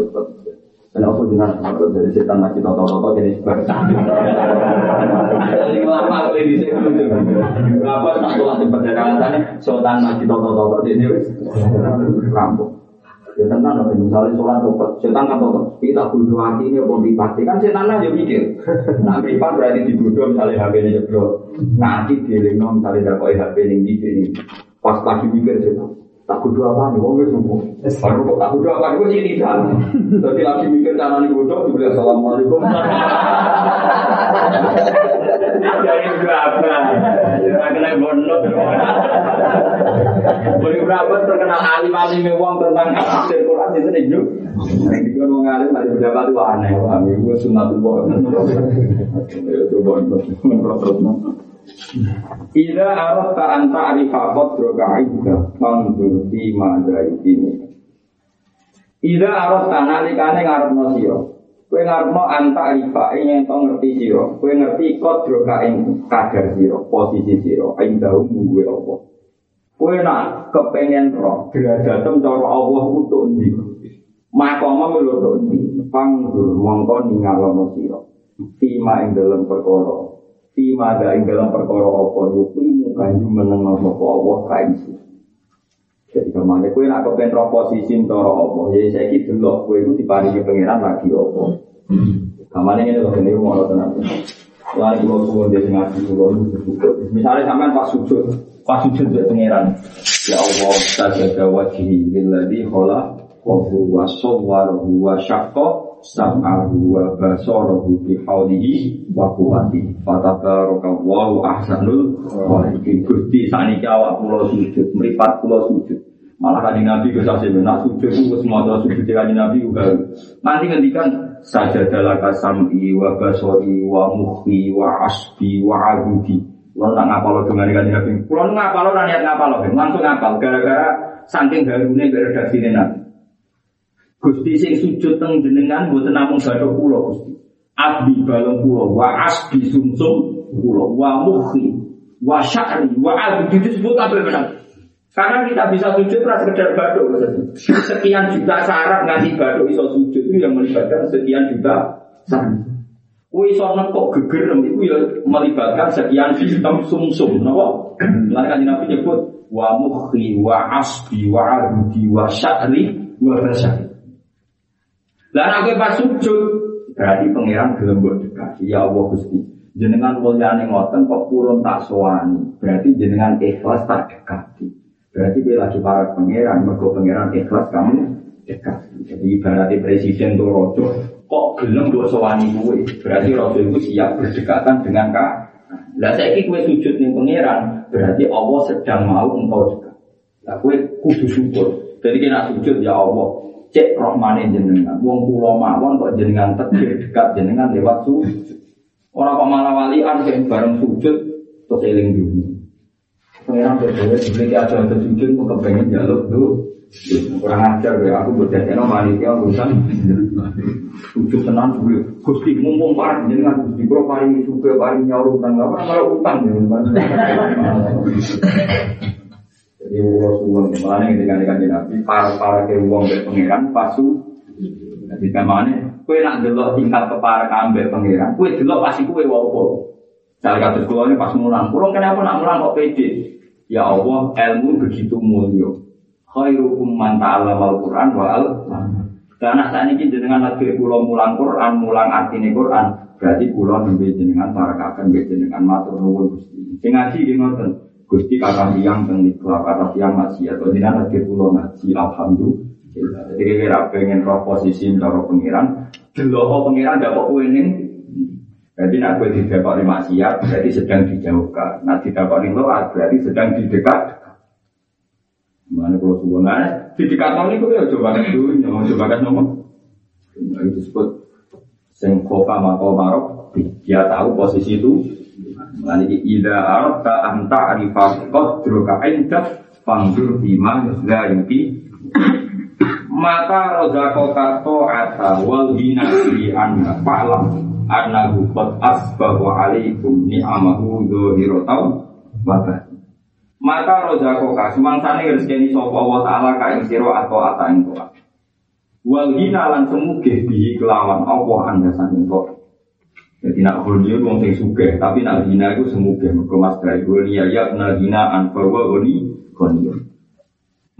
Dan aku dengan apa dari setan lagi toto toto jadi sebar. Jadi lama aku di sini Apa nak sholat cepet dari alasannya setan lagi toto toto jadi rampung. Ya tenang dong, misalnya sholat cepet, setan kan toto kita bodoh hati ini apa dipati kan setan aja mikir. Nah privat berarti dibodoh misalnya HP ini jeblok. Nanti dieling misalnya dapat HP ini ini. Pas lagi mikir setan. Tak kudu apa nih, wong wis subuh. Baru kok tak kudu apa nih, kan. Lagi mikir cara nih kudu, dibeli assalamualaikum. Jadi berapa? Kena bonus. Beri berapa terkenal alim alim wong tentang Quran itu nih berapa tuh aneh. Ya. Ila arata anta arifa qadraka ida mangdur di madaidin. Ila arata nalikane ngarepno sira. Kowe ngarepno anta arifa yen to ngerti sira. Kowe ngerti qadraka ing kadar sira, posisi sira, ida mungguwe apa. Kowe nak kepengen roh derajatem cara Allah utuk ndi. Makomo lho to ndi. Pangdur mongko ningalono sira. Tima ing dalem perkara Fima ada ing dalam perkara apa yukimu kanju menengah sapa Allah kaisi. Jadi ke mana kue nak kepen posisi ntoro apa? Jadi saya kira dulu kue itu diparingi pangeran lagi apa? Ke mana ini loh ini mau tenang. Lalu kalau suwon dia ngaji bersyukur. Misalnya sampai pas sujud, pas sujud dia pangeran. Ya Allah, sajaga wajhi lilladhi khola Wahu wa sawwarahu wa syakka Sam'ahu wa basarahu bi hawlihi wa kuwati Fatabarakallahu ahsanul Walikin Gusti saniki awak pulau sujud Meripat pulau sujud Malah kanji Nabi ke saksi Nak sujud itu semua sujud kanji Nabi juga Nanti ngendikan sajadalaka sam'i wa basori wa mukhfi wa asbi wa agudi Kulo tak ngapal dengan kanjeng Nabi. Kulo ngapal ora niat ngapal, langsung ngapal gara-gara saking harune redaksi Nabi. Gusti sing sujud teng jenengan mboten namung bathuk kula Gusti. Abdi balung kula wa asbi sumsum kula wa mukhfi wa sya'ri wa agudi disebut kabeh benar. Karena kita bisa sujud ras sekedar baduk Sekian juta syarat nganti baduk iso sujud itu yang melibatkan sekian juta syarat. Kue iso nekok geger itu ya melibatkan sekian sistem sumsum, napa? Lan kan Nabi nyebut wa mukhi wa asbi wa adudi wa sya'ri wa rasyari. Lah nek pas sujud berarti pangeran gelem mbok dekat. Ya Allah Gusti, jenengan mulyane ngoten kok purun tak sowani. Berarti jenengan ikhlas tak dekati. Berarti gue lagi para pangeran, mereka pangeran ikhlas kamu dekat. Jadi berarti presiden tuh rojo, kok gelem buat sewani gue. Berarti rojo itu siap berdekatan dengan kak. Lah saya kue sujud nih pangeran, berarti Allah sedang mau engkau dekat. Lah gue kudu syukur. Jadi kena sujud ya Allah, cek rohmane jenengan. Wong pulau mawon kok jenengan tegir dekat jenengan lewat sujud. Orang kok malah walian bareng sujud terus eling dunia. Pengiran berdua dibeli aja sujud mau kepengen jalur tuh kurang ajar ya aku berjaya panitia urusan sujud tenang dulu gusti mumpung parah dengan gusti bro paling juga paling nyaur utang apa malah utang ya jadi ulos uang mana yang dengan nabi para para ke uang dari pengiran pasu jadi ke mana kue nak delok tingkat kepara ambek pangeran kue delok pasti kue wapo Cara kasus keluarnya pas mulang, kurang kenapa nak mulang kok pede? Ya Allah, ilmu begitu mulia. Khairukum man ta'allama al-Qur'an wa al Karena saat ini jenengan lagi pulau mulang Quran, mulang artinya Quran, berarti pulau nembe jenengan para jenengan matur nuwun Gusti. Sing ngaji ngoten. Gusti kakak tiyang teng niku kata tiyang masih atau jenengan lagi pulau ngaji alhamdulillah. Jadi kira pengen roh posisi cara pengiran, delok pengiran dapat kowe ning jadi nak gue didapat lima maksiat berarti sedang dijauhkan. Nak didapat lima loat berarti sedang didekat. Mana kalau sebenarnya di dekat ini gue ya coba kan dulu, mau coba kan nomor. Nah, itu disebut sengkofa mako marok. Dia tahu posisi itu. Nanti ida arta anta arifah kodroka indah pangdur bima la yuki mata rozako kato ata wal hina di anda palam annahu qad asbahu alaikum ni'amahu dzahiratan wa maka rozako ka semangsane rezeki sapa wa taala ka ing atau ata ing wal hina lan semuge bihi kelawan apa anda toa jadi nak hulnya wong sing sugih tapi nak hina itu semuge mergo mas dari ya ya na hina an fawa goni goni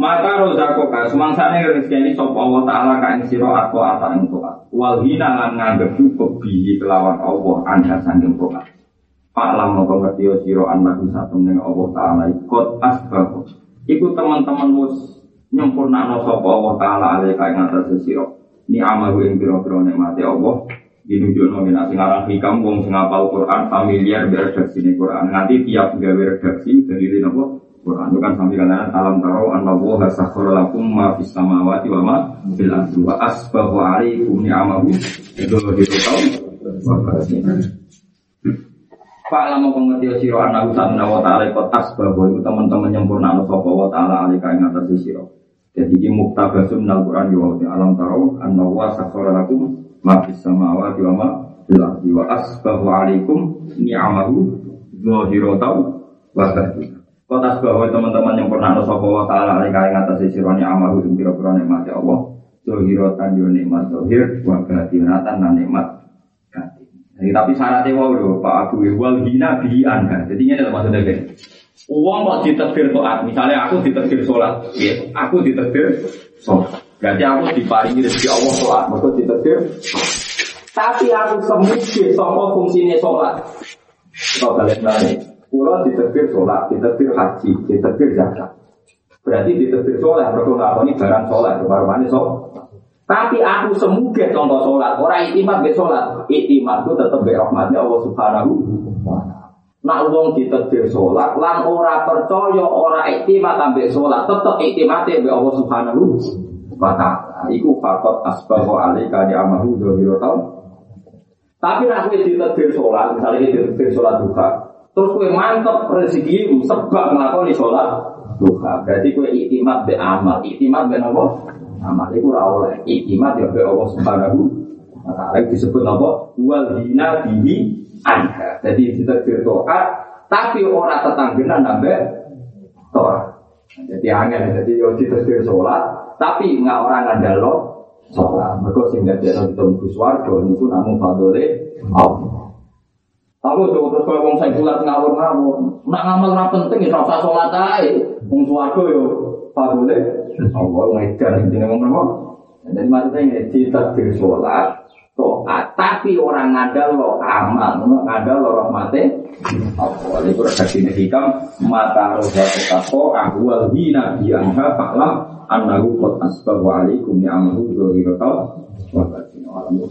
maka rozako ka semangsane rezeki sapa Allah taala ka ing sira atau ata ing toa. Wal hina lan nganggep cukup bihi kelawan Allah anda sanging toa. Pak lam moko ngerti sira anak satu ning Allah taala ikut asbab. Iku teman-teman mus nyempurnakno sapa Allah taala ale ka ing atas sira. Ni amalu ing pira-pira nikmate Allah dinunjukno nek sing aran hikam wong sing hafal Quran familiar biar redaksi Quran. Nanti tiap gawe redaksi dari napa Quran itu kan sampai kalian alam taro an Allah sakhara lakum ma fis samawati wa ma fil ardi wa asbahu alaikum ni'amahu dzahiratan wa batinah. Pak lama pengerti siro anak usaha wa ta'ala ikut asbahu itu teman-teman nyempurna sapa wa ta'ala alika ing atas siro. Jadi ini muktabasum nal Quran wa alam taro an Allah sakhara lakum ma fis samawati wa ma fil ardi wa asbahu alaikum ni'amahu dzahiratan wa batinah. Kota bahwa teman-teman yang pernah nusapa wa ta'ala alika ing atas sirone amalu ing pira-pira nikmat ya Allah. Zohiratan yo nikmat zohir wa batinatan lan nikmat batin. Tapi syaratnya wow Pak Abu wal hina anha. Jadi ini maksudnya kan. Uang kok diterbir toat, misalnya aku diterbir sholat, ya, aku diterbir sholat. Berarti aku diparingi rezeki Allah sholat, maka diterbir Tapi aku semuji sama fungsinya sholat. Kalau kalian nanya, pulau diterbit sholat, diterbit haji, diterbit zakat. Berarti diterbit sholat, mereka ini barang sholat, baru sholat. Tapi aku semuge contoh sholat, orang itimat be sholat, itimat itu tetap be rahmatnya Allah Subhanahu Nak wong ditetir sholat, lan ora percaya, ora itimat ambek sholat, tetap itimatnya be Allah Subhanahu wa taala. Iku fakot asbahu alika di amahu dohiro tau. Tapi nak kowe ditetir sholat, misalnya ditetir sholat duha, terus kowe mantep rezeki sebab nglakoni sholat duha. Berarti kowe itimat be amal, itimat be nopo? amal itu ora oleh iktimat ya be Allah Subhanahu wa taala disebut apa wal hina bihi anha jadi ditetir toat tapi ora tetanggenan sampai toat jadi angin jadi yo ditetir sholat tapi nggak orang ngandalo sholat. Mereka sing dadi ana ditemu swarga niku namung fadole Allah. Aku tuh terus kalau wong saya bulat ngawur ngawur, nak ngamal ra penting ya rasa sholat aja, wong suwargo yo fadole Allah ngajar ini ngomong apa? Jadi maksudnya ini ditakdir sholat, toat, tapi orang ngadal lo amal, ngadal lo rahmati. Apa ini redaksi hikam mata roda ya amahu dzahirata wa. Alamu